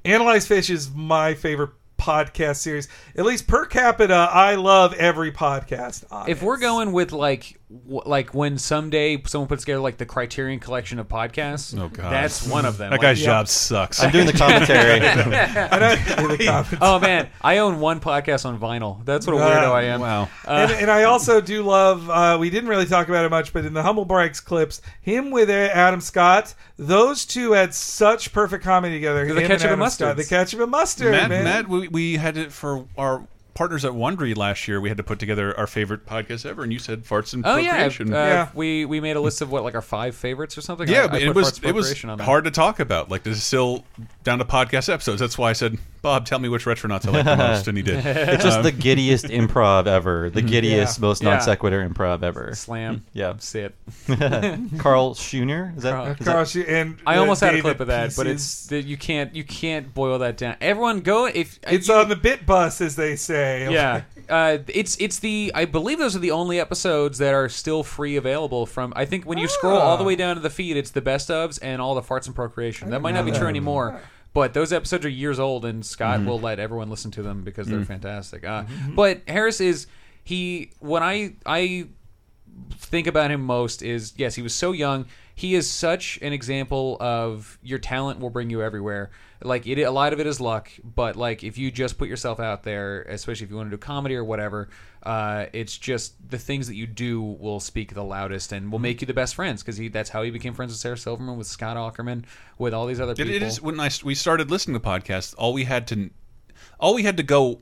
Analyze Phish is my favorite podcast series. At least per capita, I love every podcast. On If we're going with like w- like when someday someone puts together like the Criterion collection of podcasts, Oh, God. that's one of them. That Like- guy's job sucks. I'm doing the commentary. oh man, I own one podcast on vinyl. That's what a Wow. weirdo I am. Wow. and, and I also do love. Uh, we didn't really talk about it much, but in the Humble Brags clips, him with Adam Scott, those two had such perfect comedy together. The Him and Ketchup and Adam Scott. Mustards. The ketchup and mustard, Matt, man. Matt, we, we had it for our partners at Wondery last year. We had to put together our favorite podcast ever, and you said farts and Oh yeah, procreation. uh, we we made a list of what like our five favorites or something. Yeah, I, but I it was it was Procreation on there. hard to talk about. Like this is still down to podcast episodes. That's why I said, Bob, tell me which retronauts I like the most, and he did. It's just Um, the giddiest improv ever. The giddiest, Yeah. most Yeah. non sequitur improv ever. Slam. Yeah. Sit. Carl Schooner? Is that? Carl- is that- Carl Schu- and I uh, almost had a clip of that, but it's that you can't you can't boil that down. Everyone go if It's on the bit bus, as they say. yeah. Uh, it's it's the I believe those are the only episodes that are still free available from. I think when you scroll all the way down to the feed, it's the best ofs and all the farts and procreation. That might not be true anymore, but those episodes are years old, and Scott Mhm. will let everyone listen to them because they're Mm. fantastic. Uh, But Harris is he when I I think about him most is yes, he was so young. He is such an example of your talent will bring you everywhere. Like it, a lot of it is luck, but like if you just put yourself out there, especially if you want to do comedy or whatever, uh, it's just the things that you do will speak the loudest and will make you the best friends because he that's how he became friends with Sarah Silverman, with Scott Aukerman, with all these other It, people. it is when I we started listening to podcasts. All we had to, all we had to go,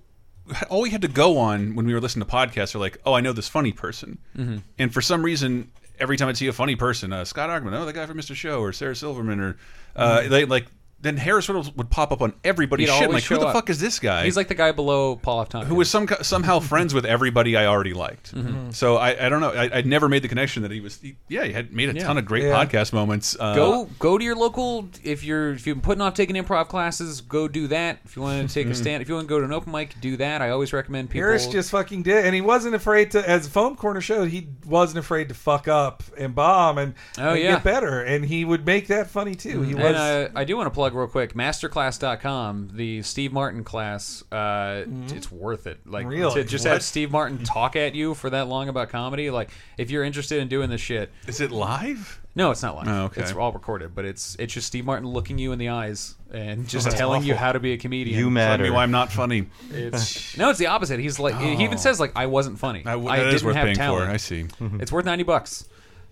all we had to go on when we were listening to podcasts are like, oh, I know this funny person, Mhm. and for some reason, every time I'd see a funny person, uh, Scott Aukerman, oh, the guy from Mr. Show, or Sarah Silverman, or uh, Mhm. they like. Then Harris Reynolds would pop up on everybody's He'd shit. I'm like, who the up. fuck is this guy? He's like the guy below Paul F. Tompkins. who was some somehow friends with everybody I already liked. Mhm. So I, I don't know. I, I'd never made the connection that he was. He, yeah, he had made a Yeah. ton of great Yeah. podcast moments. Uh, go go to your local if you're if you're putting off taking improv classes go do that if you want to take a stand if you want to go to an open mic do that i always recommend people Harris just fucking did, and he wasn't afraid to. As Foam Corner showed, he wasn't afraid to fuck up and bomb and, Oh, and yeah. get better, and he would make that funny too. He was. and uh, I do want to plug real quick masterclass.com the Steve Martin class uh, it's worth it like Really? to just What? have Steve Martin talk at you for that long about comedy like if you're interested in doing this shit is it live no it's not live Oh, okay. it's all recorded but it's it's just Steve Martin looking you in the eyes and just that's telling you how to be a comedian You Telling matter. me why I'm not funny. It's no, it's the opposite. He's like he even Oh. says like I wasn't funny. I w- I that didn't worth have paying for. talent. I see. It's worth ninety bucks.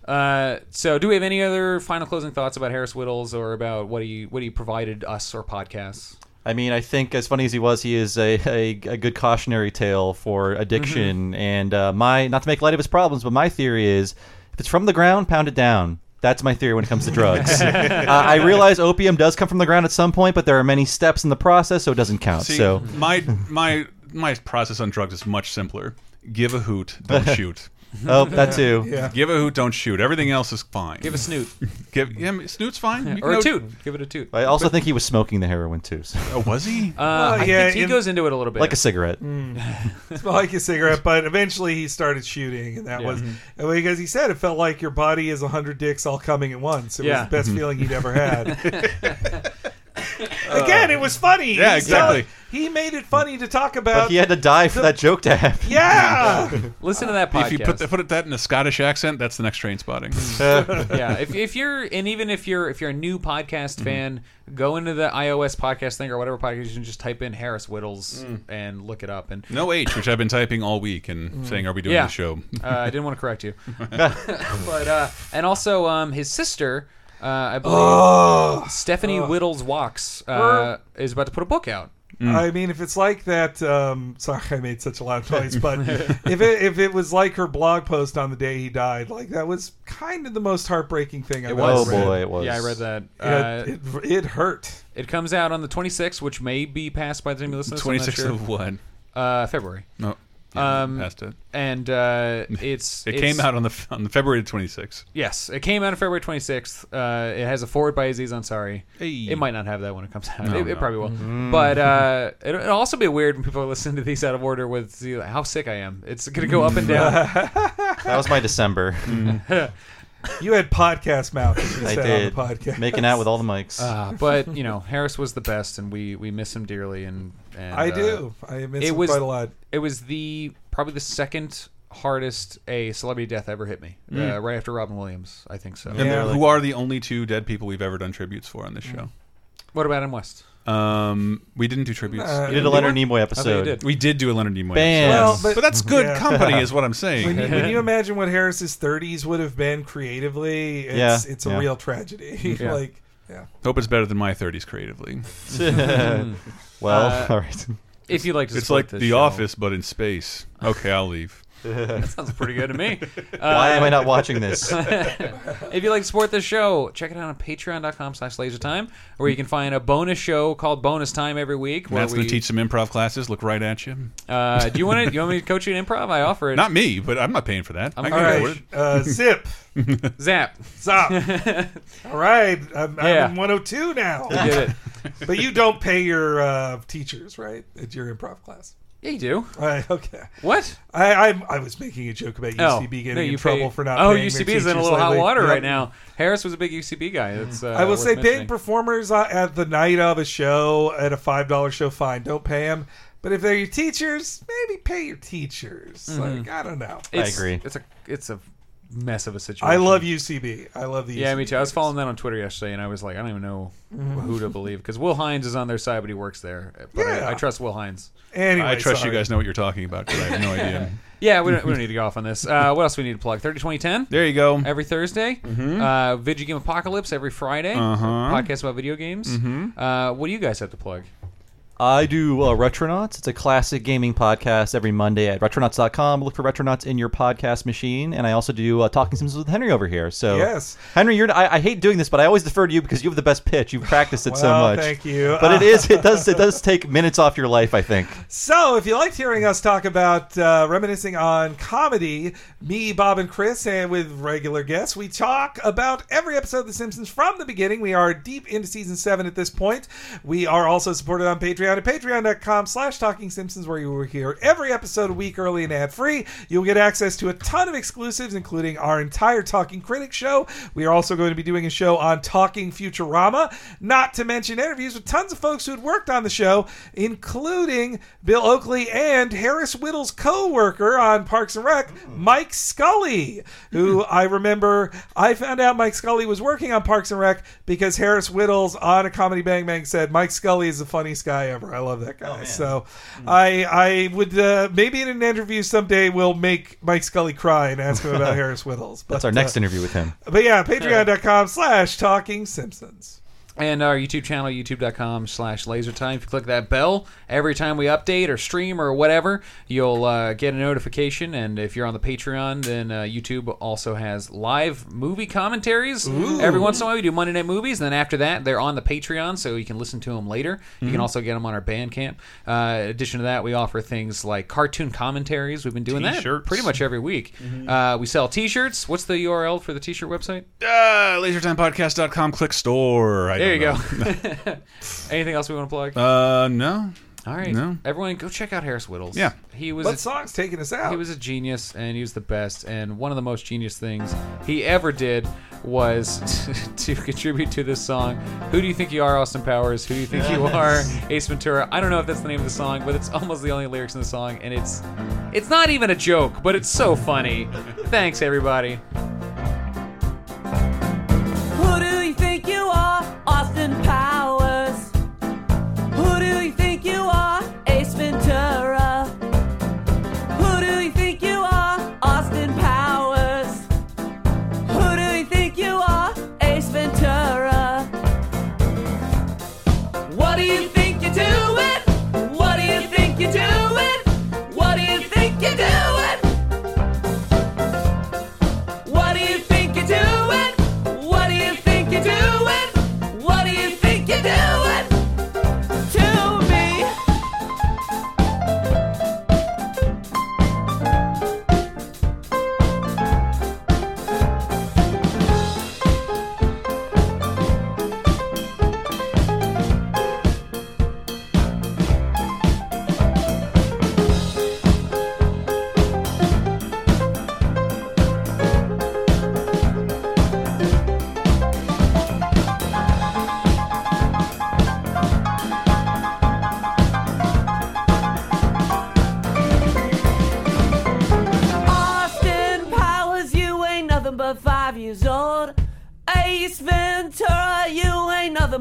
Uh, so, do we have any other final closing thoughts about Harris Wittels or about what he what he provided us or podcasts? I mean, I think as funny as he was, he is a, a, a good cautionary tale for addiction. And uh, my not to make light of his problems, but my theory is if it's from the ground, pound it down. That's my theory when it comes to drugs. uh, I realize opium does come from the ground at some point, but there are many steps in the process, so it doesn't count. See, so my my my process on drugs is much simpler. Give a hoot, don't shoot. Mm-hmm. Oh, that too. Yeah. Give a hoot, don't shoot. Everything else is fine. Give a snoot. Give yeah, I mean, snoot's fine. You or a can- toot. Give it a toot. I also think he was smoking the heroin too. So. Oh, was he? Uh, I yeah, think he in- goes into it a little bit. Like a cigarette. Mm. Smell like a cigarette, but eventually he started shooting, and that Yeah. was mm-hmm. because he said it felt like your body is a hundred dicks all coming at once. It Yeah. was the best mm-hmm. feeling he'd ever had. Again, it was funny. Yeah, He's exactly. telling- he made it funny to talk about. But he had to die for that joke to happen. yeah. Listen to that podcast. If you put the, put it that in a Scottish accent, that's the next Trainspotting. yeah, if, if you're and even if you're if you're a new podcast fan, go into the iOS podcast thing or whatever podcast you can just type in Harris Wittels and look it up. And no H, which I've been typing all week and saying, "Are we doing yeah, the show?" uh, I didn't want to correct you, but uh, and also um, his sister, uh, I believe Oh. Stephanie Oh. Wittels Wachs uh, is about to put a book out. I mean, if it's like that, um, sorry, I made such a loud noise, but if it if it was like her blog post on the day he died, like that was kind of the most heartbreaking thing I've It was. ever read. Oh, boy, it was. Yeah, I read that. It, Uh, it, it hurt. It comes out on the 26th, which may be passed by the time you listen to this. I'm not 26th sure. of what? Uh, February. No, yeah, Um, passed it. And uh, it's It it's- came out on the on the February 26th. Yes, it came out on February 26th. Uh, it has a forward by Aziz Ansari. Hey. It might not have that when it comes out. No, it, it probably will. Mm. But uh, it, it'll also be weird when people listen to these out of order with see, how sick I am. It's going to go up and down. That was my December. You had podcast mouth. as you I said did. on the podcast. Making out with all the mics. Uh, but you know, Harris was the best, and we we miss him dearly. And, and I uh, do. I miss it him was, quite a lot. It was the probably the second hardest a celebrity death ever hit me, uh, Mm. right after Robin Williams. I think so. And who are the only two dead people we've ever done tributes for on this show? What about Adam West? Um, we didn't do tributes. Uh, You did a Leonard Nimoy episode. did. We did do a Leonard Nimoy. Bam. episode. Well, but- but that's good Yeah. company, is what I'm saying. When you, when you imagine what Harris's 30s would have been creatively, it's, Yeah, it's a yeah. real tragedy. Yeah. like, yeah. Hope it's better than my 30s creatively. Well, Uh, all right. If you'd like to it's like The show- Office, but in space. Okay, I'll leave. that sounds pretty good to me. Why am I not watching this? if you'd like to support this show, check it out on patreon.com slash lasertime, where you can find a bonus show called Bonus Time every week. Where Matt's we, going to teach some improv classes. Look right at you. Uh, do you want to? You want me to coach you in improv? I offer it. Not me, but I'm not paying for that. I'm I All can right. afford it. Uh, zip. Zap. Zap. All right. I'm, I'm in 102 now. You did it. but you don't pay your uh, teachers, right? At your improv class. Yeah, you do. Right, okay. What? I, I I was making a joke about Oh, UCB getting no, in you trouble pay- for not Oh, paying their UCB is in a teachers little hot lately. water Yep. right now. Harris was a big UCB guy. That's uh, I will worth say, mentioning. paying performers uh, at the night of a show at a five dollar show, fine. Don't pay them. But if they're your teachers, maybe pay your teachers. Mhm. Like I don't know. It's, agree. It's a it's a mess of a situation. I love UCB. I love the Yeah, UCB me too. I was following that on Twitter yesterday, and I was like, I don't even know Mhm. who to believe because Will Hines is on their side, but he works there. But Yeah. I, I trust Will Hines. Anyway, I trust sorry. you guys know what you're talking about because I have no idea. Yeah, we don't, we don't need to go off on this. Uh, what else do we need to plug? 30 2010? There you go. Every Thursday. Mhm. Uh, Video Game Apocalypse every Friday. Uh-huh. Podcast about video games. Mhm. Uh, what do you guys have to plug? I do uh, Retronauts. It's a classic gaming podcast every Monday at retronauts.com. Look for Retronauts in your podcast machine. And I also do uh, Talking Simpsons with Henry over here. So Yes. Henry, you're I, I hate doing this, but I always defer to you because you have the best pitch. You've practiced it so much. thank you. But it is it does it does take minutes off your life, I think. So, if you liked hearing us talk about uh, reminiscing on comedy, me, Bob, and Chris, and with regular guests, we talk about every episode of The Simpsons from the beginning. We are deep into season seven at this point. We are also supported on Patreon at patreon.com slash talking simpsons, where you will hear every episode a week early and ad free. You'll get access to a ton of exclusives, including our entire Talking Critic show. We are also going to be doing a show on Talking Futurama, not to mention interviews with tons of folks who had worked on the show, including Bill Oakley and Harris Wittels' co worker on Parks and Rec, Mike Scully, who I remember I found out Mike Scully was working on Parks and Rec because Harris Wittels on a Comedy Bang Bang said, Mike Scully is the funniest guy ever. I love that guy. so I I would uh, maybe in an interview someday we'll make Mike Scully cry and ask him about Harris Wittels. That's our next uh, interview with him. But yeah, patreon.com slash talking Simpsons. And our YouTube channel, youtube.com slash lasertime. If you click that bell, every time we update or stream or whatever, you'll uh, get a notification. And if you're on the Patreon, then uh, YouTube also has live movie commentaries. Ooh. Every once in a while, we do Monday Night Movies. And then after that, they're on the Patreon, so you can listen to them later. You can Mhm. also get them on our Bandcamp. Uh, in addition to that, we offer things like cartoon commentaries. We've been doing that T-shirts. pretty much every week. Mhm. Uh, we sell T-shirts. What's the URL for the T-shirt website? Uh, lasertimepodcast.com. Click store. I there you know. go. Anything else we want to plug? Uh, no. All right, No. everyone, go check out Harris Wittels. Yeah. he was. What a- song's taking us out? He was a genius, and he was the best. And one of the most genius things he ever did was to contribute to this song. Who do you think you are, Austin Powers? Who do you think you are, Ace Ventura? I don't know if that's the name of the song, but it's almost the only lyrics in the song, and it's it's not even a joke, but it's so funny. Thanks, everybody.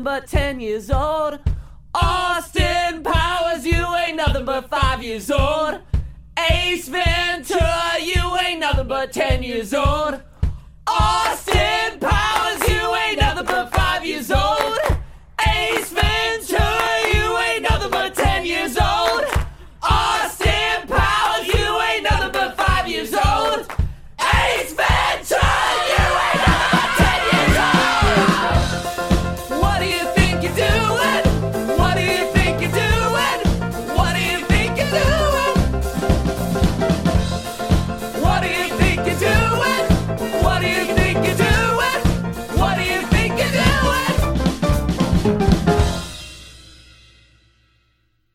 But